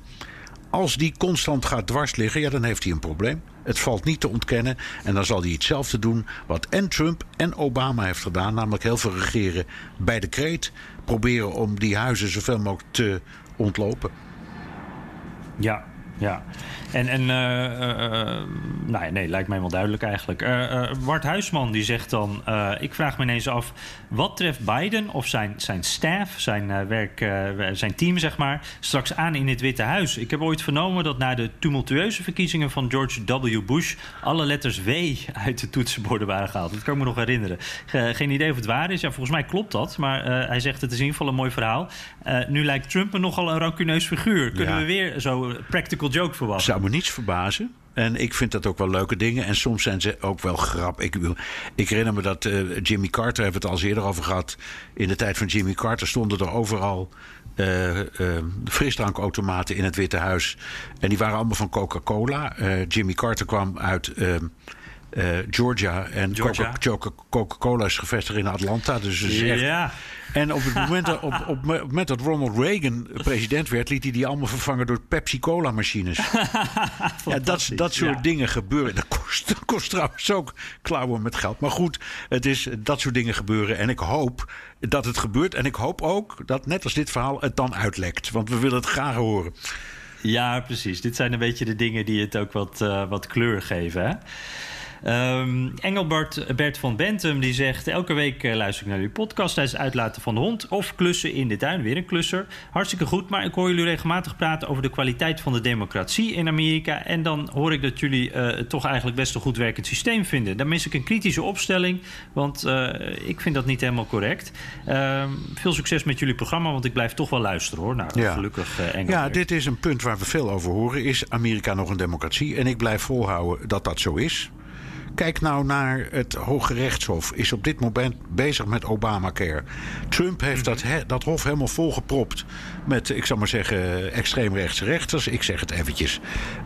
Als die constant gaat dwars liggen, ja, dan heeft hij een probleem. Het valt niet te ontkennen. En dan zal hij hetzelfde doen wat en Trump en Obama heeft gedaan. Namelijk heel veel regeren bij de kreet. Proberen om die huizen zoveel mogelijk te ontlopen. Ja, ja. En, en uh, uh, nee, lijkt mij wel duidelijk eigenlijk. Uh, Bart Huisman die zegt dan: Ik vraag me ineens af, wat treft Biden of zijn, zijn staff, zijn, werk, zijn team, zeg maar, straks aan in het Witte Huis? Ik heb ooit vernomen dat na de tumultueuze verkiezingen van George W. Bush alle letters W uit de toetsenborden waren gehaald. Dat kan ik me nog herinneren. geen idee of het waar is. Ja, volgens mij klopt dat. Maar hij zegt: Het is in ieder geval een mooi verhaal. nu lijkt Trump me nogal een rancuneus figuur. Kunnen we weer zo'n practical joke verwachten? me niets verbazen. En ik vind dat ook wel leuke dingen. En soms zijn ze ook wel grap. Ik, ik herinner me dat uh, Jimmy Carter, hebben we het al eerder over gehad. In de tijd van Jimmy Carter stonden er overal uh, frisdrankautomaten in het Witte Huis. En die waren allemaal van Coca-Cola. Jimmy Carter kwam uit. Georgia en Coca-Cola is gevestigd in Atlanta. Dus het is echt, ja. En op het moment dat, op, op, moment dat Ronald Reagan president werd, liet hij die allemaal vervangen door Pepsi-Cola-machines. ja, dat, dat soort dingen gebeuren. Dat kost, dat kost trouwens ook klauwen met geld. Maar goed, het is, dat soort dingen gebeuren. En ik hoop dat het gebeurt. En ik hoop ook dat, net als dit verhaal, het dan uitlekt. Want we willen het graag horen. Ja, precies. Dit zijn een beetje de dingen die het ook wat, uh, wat kleur geven. Hè? Um, Engelbert Bert van Bentum die zegt... elke week uh, luister ik naar jullie podcast tijdens het uitlaten van de hond... of klussen in de tuin, weer een klusser. Hartstikke goed, maar ik hoor jullie regelmatig praten... over de kwaliteit van de democratie in Amerika... en dan hoor ik dat jullie uh, toch eigenlijk best een goed werkend systeem vinden. Dan mis ik een kritische opstelling, want uh, ik vind dat niet helemaal correct. Uh, veel succes met jullie programma, want ik blijf toch wel luisteren hoor. Nou, ja. gelukkig Engelbert. Ja, dit is een punt waar we veel over horen. Is Amerika nog een democratie? En ik blijf volhouden dat dat zo is. Kijk nou naar het Hoge Rechtshof. Is op dit moment bezig met Obamacare. Trump heeft dat, dat hof helemaal volgepropt met, ik zal maar zeggen, extreemrechtse rechters. Ik zeg het eventjes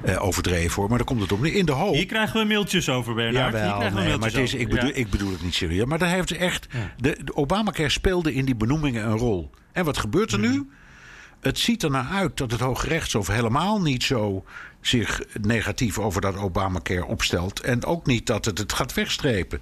uh, overdreven hoor, maar daar komt het op. In de hoop. Hier krijgen we mailtjes over, Bernard. Ja, wel, nee, maar is, ik, bedoel, ja. ik bedoel het niet serieus. Maar daar heeft echt. De, de Obamacare speelde in die benoemingen een rol. En wat gebeurt er nu? Mhm. Het ziet er naar uit dat het Hoge Rechtshof helemaal niet zo zich negatief over dat Obamacare opstelt. En ook niet dat het het gaat wegstrepen.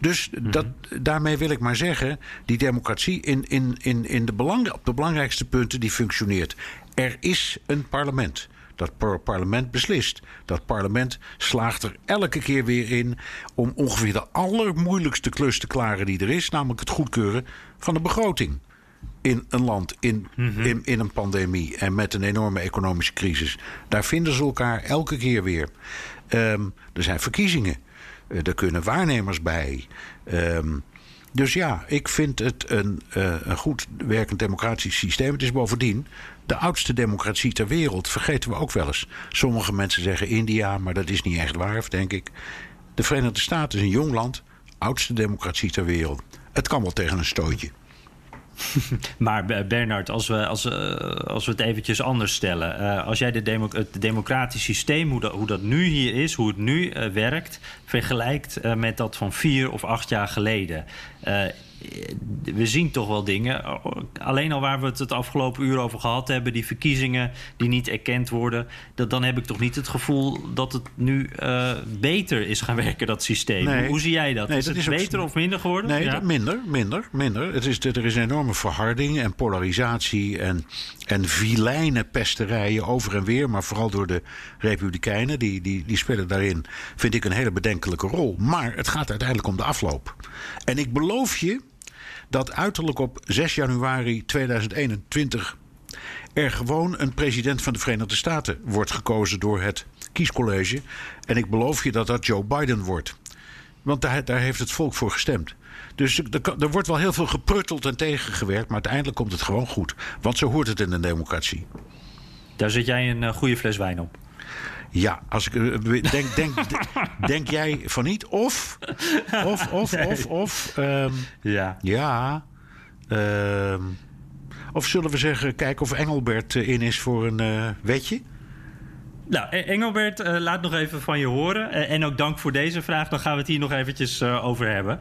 Dus mm -hmm. dat, daarmee wil ik maar zeggen: die democratie in, in, in, in de belang, op de belangrijkste punten die functioneert. Er is een parlement. Dat parlement beslist. Dat parlement slaagt er elke keer weer in om ongeveer de allermoeilijkste klus te klaren die er is, namelijk het goedkeuren van de begroting in een land in, mm-hmm. in, in, een pandemie en met een enorme economische crisis. Daar vinden ze elkaar elke keer weer. Um, er zijn verkiezingen. Uh, er kunnen waarnemers bij. Um, dus ja, ik vind het een, uh, een goed werkend democratisch systeem. Het is bovendien de oudste democratie ter wereld. Vergeten we ook wel eens. Sommige mensen zeggen India, maar dat is niet echt waar, denk ik. De Verenigde Staten is een jong land. Oudste democratie ter wereld. Het kan wel tegen een stootje. maar Bernard, als we, als, uh, als we het eventjes anders stellen. Uh, als jij de demo het democratisch systeem, hoe dat, hoe dat nu hier is, hoe het nu werkt, vergelijkt met dat van vier of acht jaar geleden we zien toch wel dingen. Alleen al waar we het het afgelopen uur over gehad hebben, die verkiezingen die niet erkend worden, dat, dan heb ik toch niet het gevoel dat het nu uh, beter is gaan werken, dat systeem. Nee. Hoe zie jij dat? Nee, is het is beter of minder geworden? Nee, ja? minder, minder, minder. Het is, er is een enorme verharding en polarisatie en, en vilijne pesterijen over en weer, maar vooral door de Republikeinen, die, die, die spelen daarin, vind ik een hele bedenkelijke rol. Maar het gaat uiteindelijk om de afloop. En ik beloof je dat uiterlijk op 6 januari 2021 er gewoon een president van de Verenigde Staten wordt gekozen door het kiescollege. En ik beloof je dat dat Joe Biden wordt. Want daar, daar heeft het volk voor gestemd. Dus er, er wordt wel heel veel geprutteld en tegengewerkt, maar uiteindelijk komt het gewoon goed. Want zo hoort het in een democratie. Daar zet jij een uh, goede fles wijn op. Ja, als ik eh, denk, denk, denk jij van niet? Of, of, of, of, of. ehm, Ja. ja. ehm, of zullen we zeggen, kijken of Engelbert eh, in is voor een eh, wetje? Nou, E- Engelbert, eh, laat nog even van je horen. Eh, en ook dank voor deze vraag. Dan gaan we het hier nog eventjes eh, over hebben.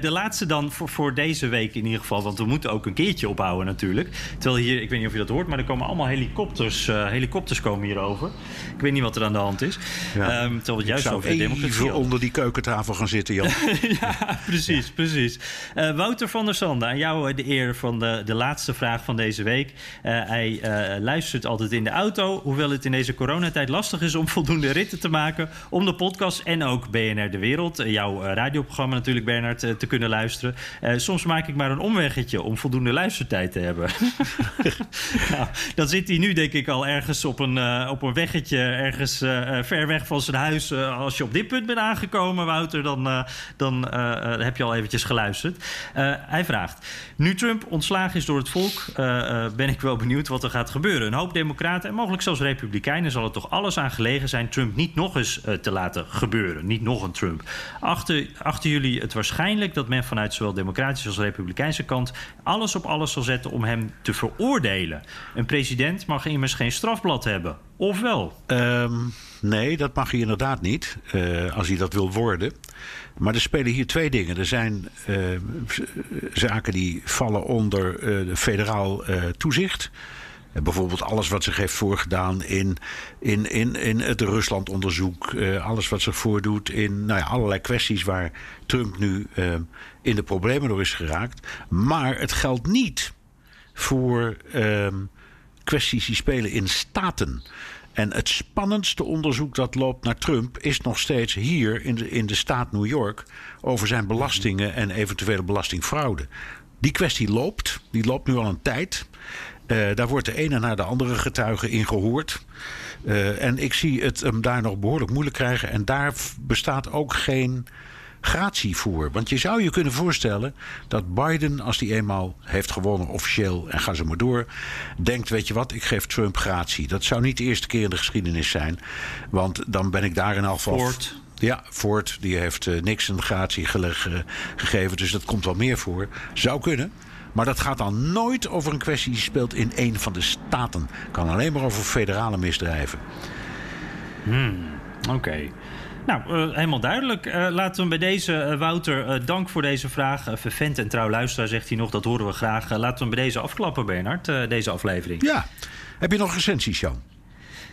De laatste dan voor, voor deze week in ieder geval. Want we moeten ook een keertje ophouden natuurlijk. Terwijl hier, ik weet niet of je dat hoort... maar er komen allemaal helikopters. helikopters komen hier over. Ik weet niet wat er aan de hand is. Ja. Ehm, terwijl het juist zou over de democratie even onder die keukentafel gaan zitten, Jan. ja, precies, precies. Wouter van der Sande, aan jou de eer van de, de laatste vraag van deze week. Hij luistert altijd in de auto, hoewel het in deze coronatijd lastig is om voldoende ritten te maken om de podcast en ook BNR De Wereld, eh, jouw eh, radioprogramma natuurlijk, Bernard, eh, te kunnen luisteren. Soms maak ik maar een omweggetje om voldoende luistertijd te hebben. nou, dan zit hij nu denk ik al ergens op een, op een weggetje, ergens ver weg van zijn huis. Als je op dit punt bent aangekomen, Wouter, dan, dan heb je al eventjes geluisterd. Hij vraagt, nu Trump ontslagen is door het volk, ben ik wel benieuwd wat er gaat gebeuren. Een hoop democraten en mogelijk zelfs republikeinen zal er toch alles aan gelegen zijn Trump niet nog eens eh, te laten gebeuren. Niet nog een Trump. Achter, achter jullie het waarschijnlijk dat men vanuit zowel democratische als republikeinse kant alles op alles zal zetten om hem te veroordelen. Een president mag immers geen strafblad hebben. Of wel? Ehm, nee, dat mag hij inderdaad niet, eh, als hij dat wil worden. Maar er spelen hier twee dingen. Er zijn eh, zaken die vallen onder de federaal toezicht. Bijvoorbeeld alles wat zich heeft voorgedaan in, in, in, in het Rusland-onderzoek. eh, alles wat zich voordoet in nou ja, allerlei kwesties waar Trump nu eh, in de problemen door is geraakt. Maar het geldt niet voor ehm, kwesties die spelen in staten. En het spannendste onderzoek dat loopt naar Trump is nog steeds hier in de, in de staat New York over zijn belastingen en eventuele belastingfraude. Die kwestie loopt, die loopt nu al een tijd. Eh, daar wordt de ene na de andere getuige in gehoord. Eh, en ik zie het hem daar nog behoorlijk moeilijk krijgen. En daar bestaat ook geen gratie voor. Want je zou je kunnen voorstellen dat Biden, als die eenmaal heeft gewonnen officieel en ga ze maar door, denkt: Weet je wat, ik geef Trump gratie. Dat zou niet de eerste keer in de geschiedenis zijn. Want dan ben ik daar in elk geval. Ford. Ja, Ford die heeft eh, niks een gratie gele- ge- gegeven. Dus dat komt wel meer voor. Zou kunnen. Maar dat gaat dan nooit over een kwestie die speelt in een van de staten. Kan alleen maar over federale misdrijven. Oké. Nou, eh, helemaal duidelijk. Eh, laten we bij deze, eh, Wouter, dank voor deze vraag. Vervent en trouw luisteraar, zegt hij nog, dat horen we graag. Laten we hem bij deze afklappen, Bernard, deze aflevering. Ja. Heb je nog recensies, Jan?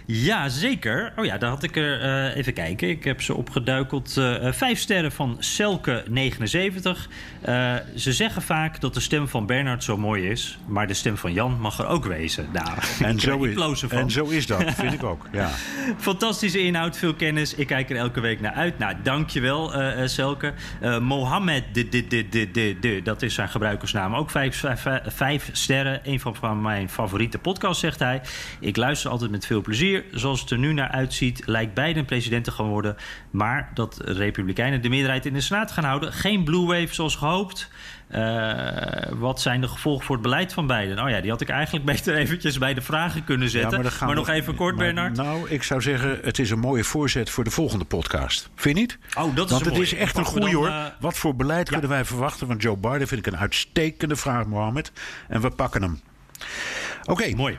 Ja, zeker. Oh ja, daar had ik er eh, even kijken. Ik heb ze opgeduikeld. Eh, eh, vijf sterren van Selke79. Eh, ze zeggen vaak dat de stem van Bernard zo mooi is. Maar de stem van Jan mag er ook wezen. Nou, En ik zo, is, en zo is dat, vind ik ook. Ja. Fantastische inhoud, veel kennis. Ik kijk er elke week naar uit. Nou, dankjewel, Selke. Mohammed, de, de, de, de, de, de, dat is zijn gebruikersnaam. Ook vijf, vijf, vijf sterren. Een van, van mijn favoriete podcasts, zegt hij. Ik luister altijd met veel plezier. Zoals het er nu naar uitziet, lijkt Biden president te gaan worden. Maar dat de Republikeinen de meerderheid in de Senaat gaan houden. Geen blue wave zoals gehoopt. Eh, wat zijn de gevolgen voor het beleid van Biden? Oh ja, die had ik eigenlijk beter eventjes bij de vragen kunnen zetten. maar we- nog even kort, maar Bernard. Nou, ik zou zeggen, het is een mooie voorzet voor de volgende podcast. Vind je niet? Oh, dat is Want een het is echt een dan, hoor. eh, Wat voor beleid kunnen wij verwachten van Joe Biden? Vind ik een uitstekende vraag, Mohammed. En we pakken hem. Oké, Mooi.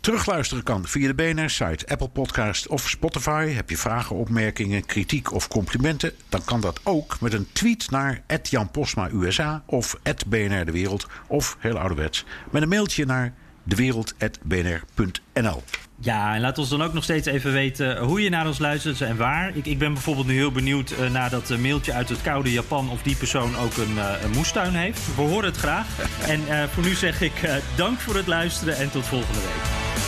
Terugluisteren kan via de BNR-site, Apple Podcast of Spotify. Heb je vragen, opmerkingen, kritiek of complimenten? Dan kan dat ook met een tweet naar Jan Posma USA of BNR De Wereld. Of, heel ouderwets, met een mailtje naar dewereld.bnr.nl. Ja, en laat ons dan ook nog steeds even weten hoe je naar ons luistert en waar. Ik, ik ben bijvoorbeeld nu heel benieuwd eh, naar dat eh, mailtje uit het koude Japan... of die persoon ook een, eh, een moestuin heeft. We horen het graag. en voor nu zeg ik dank voor het luisteren en tot volgende week.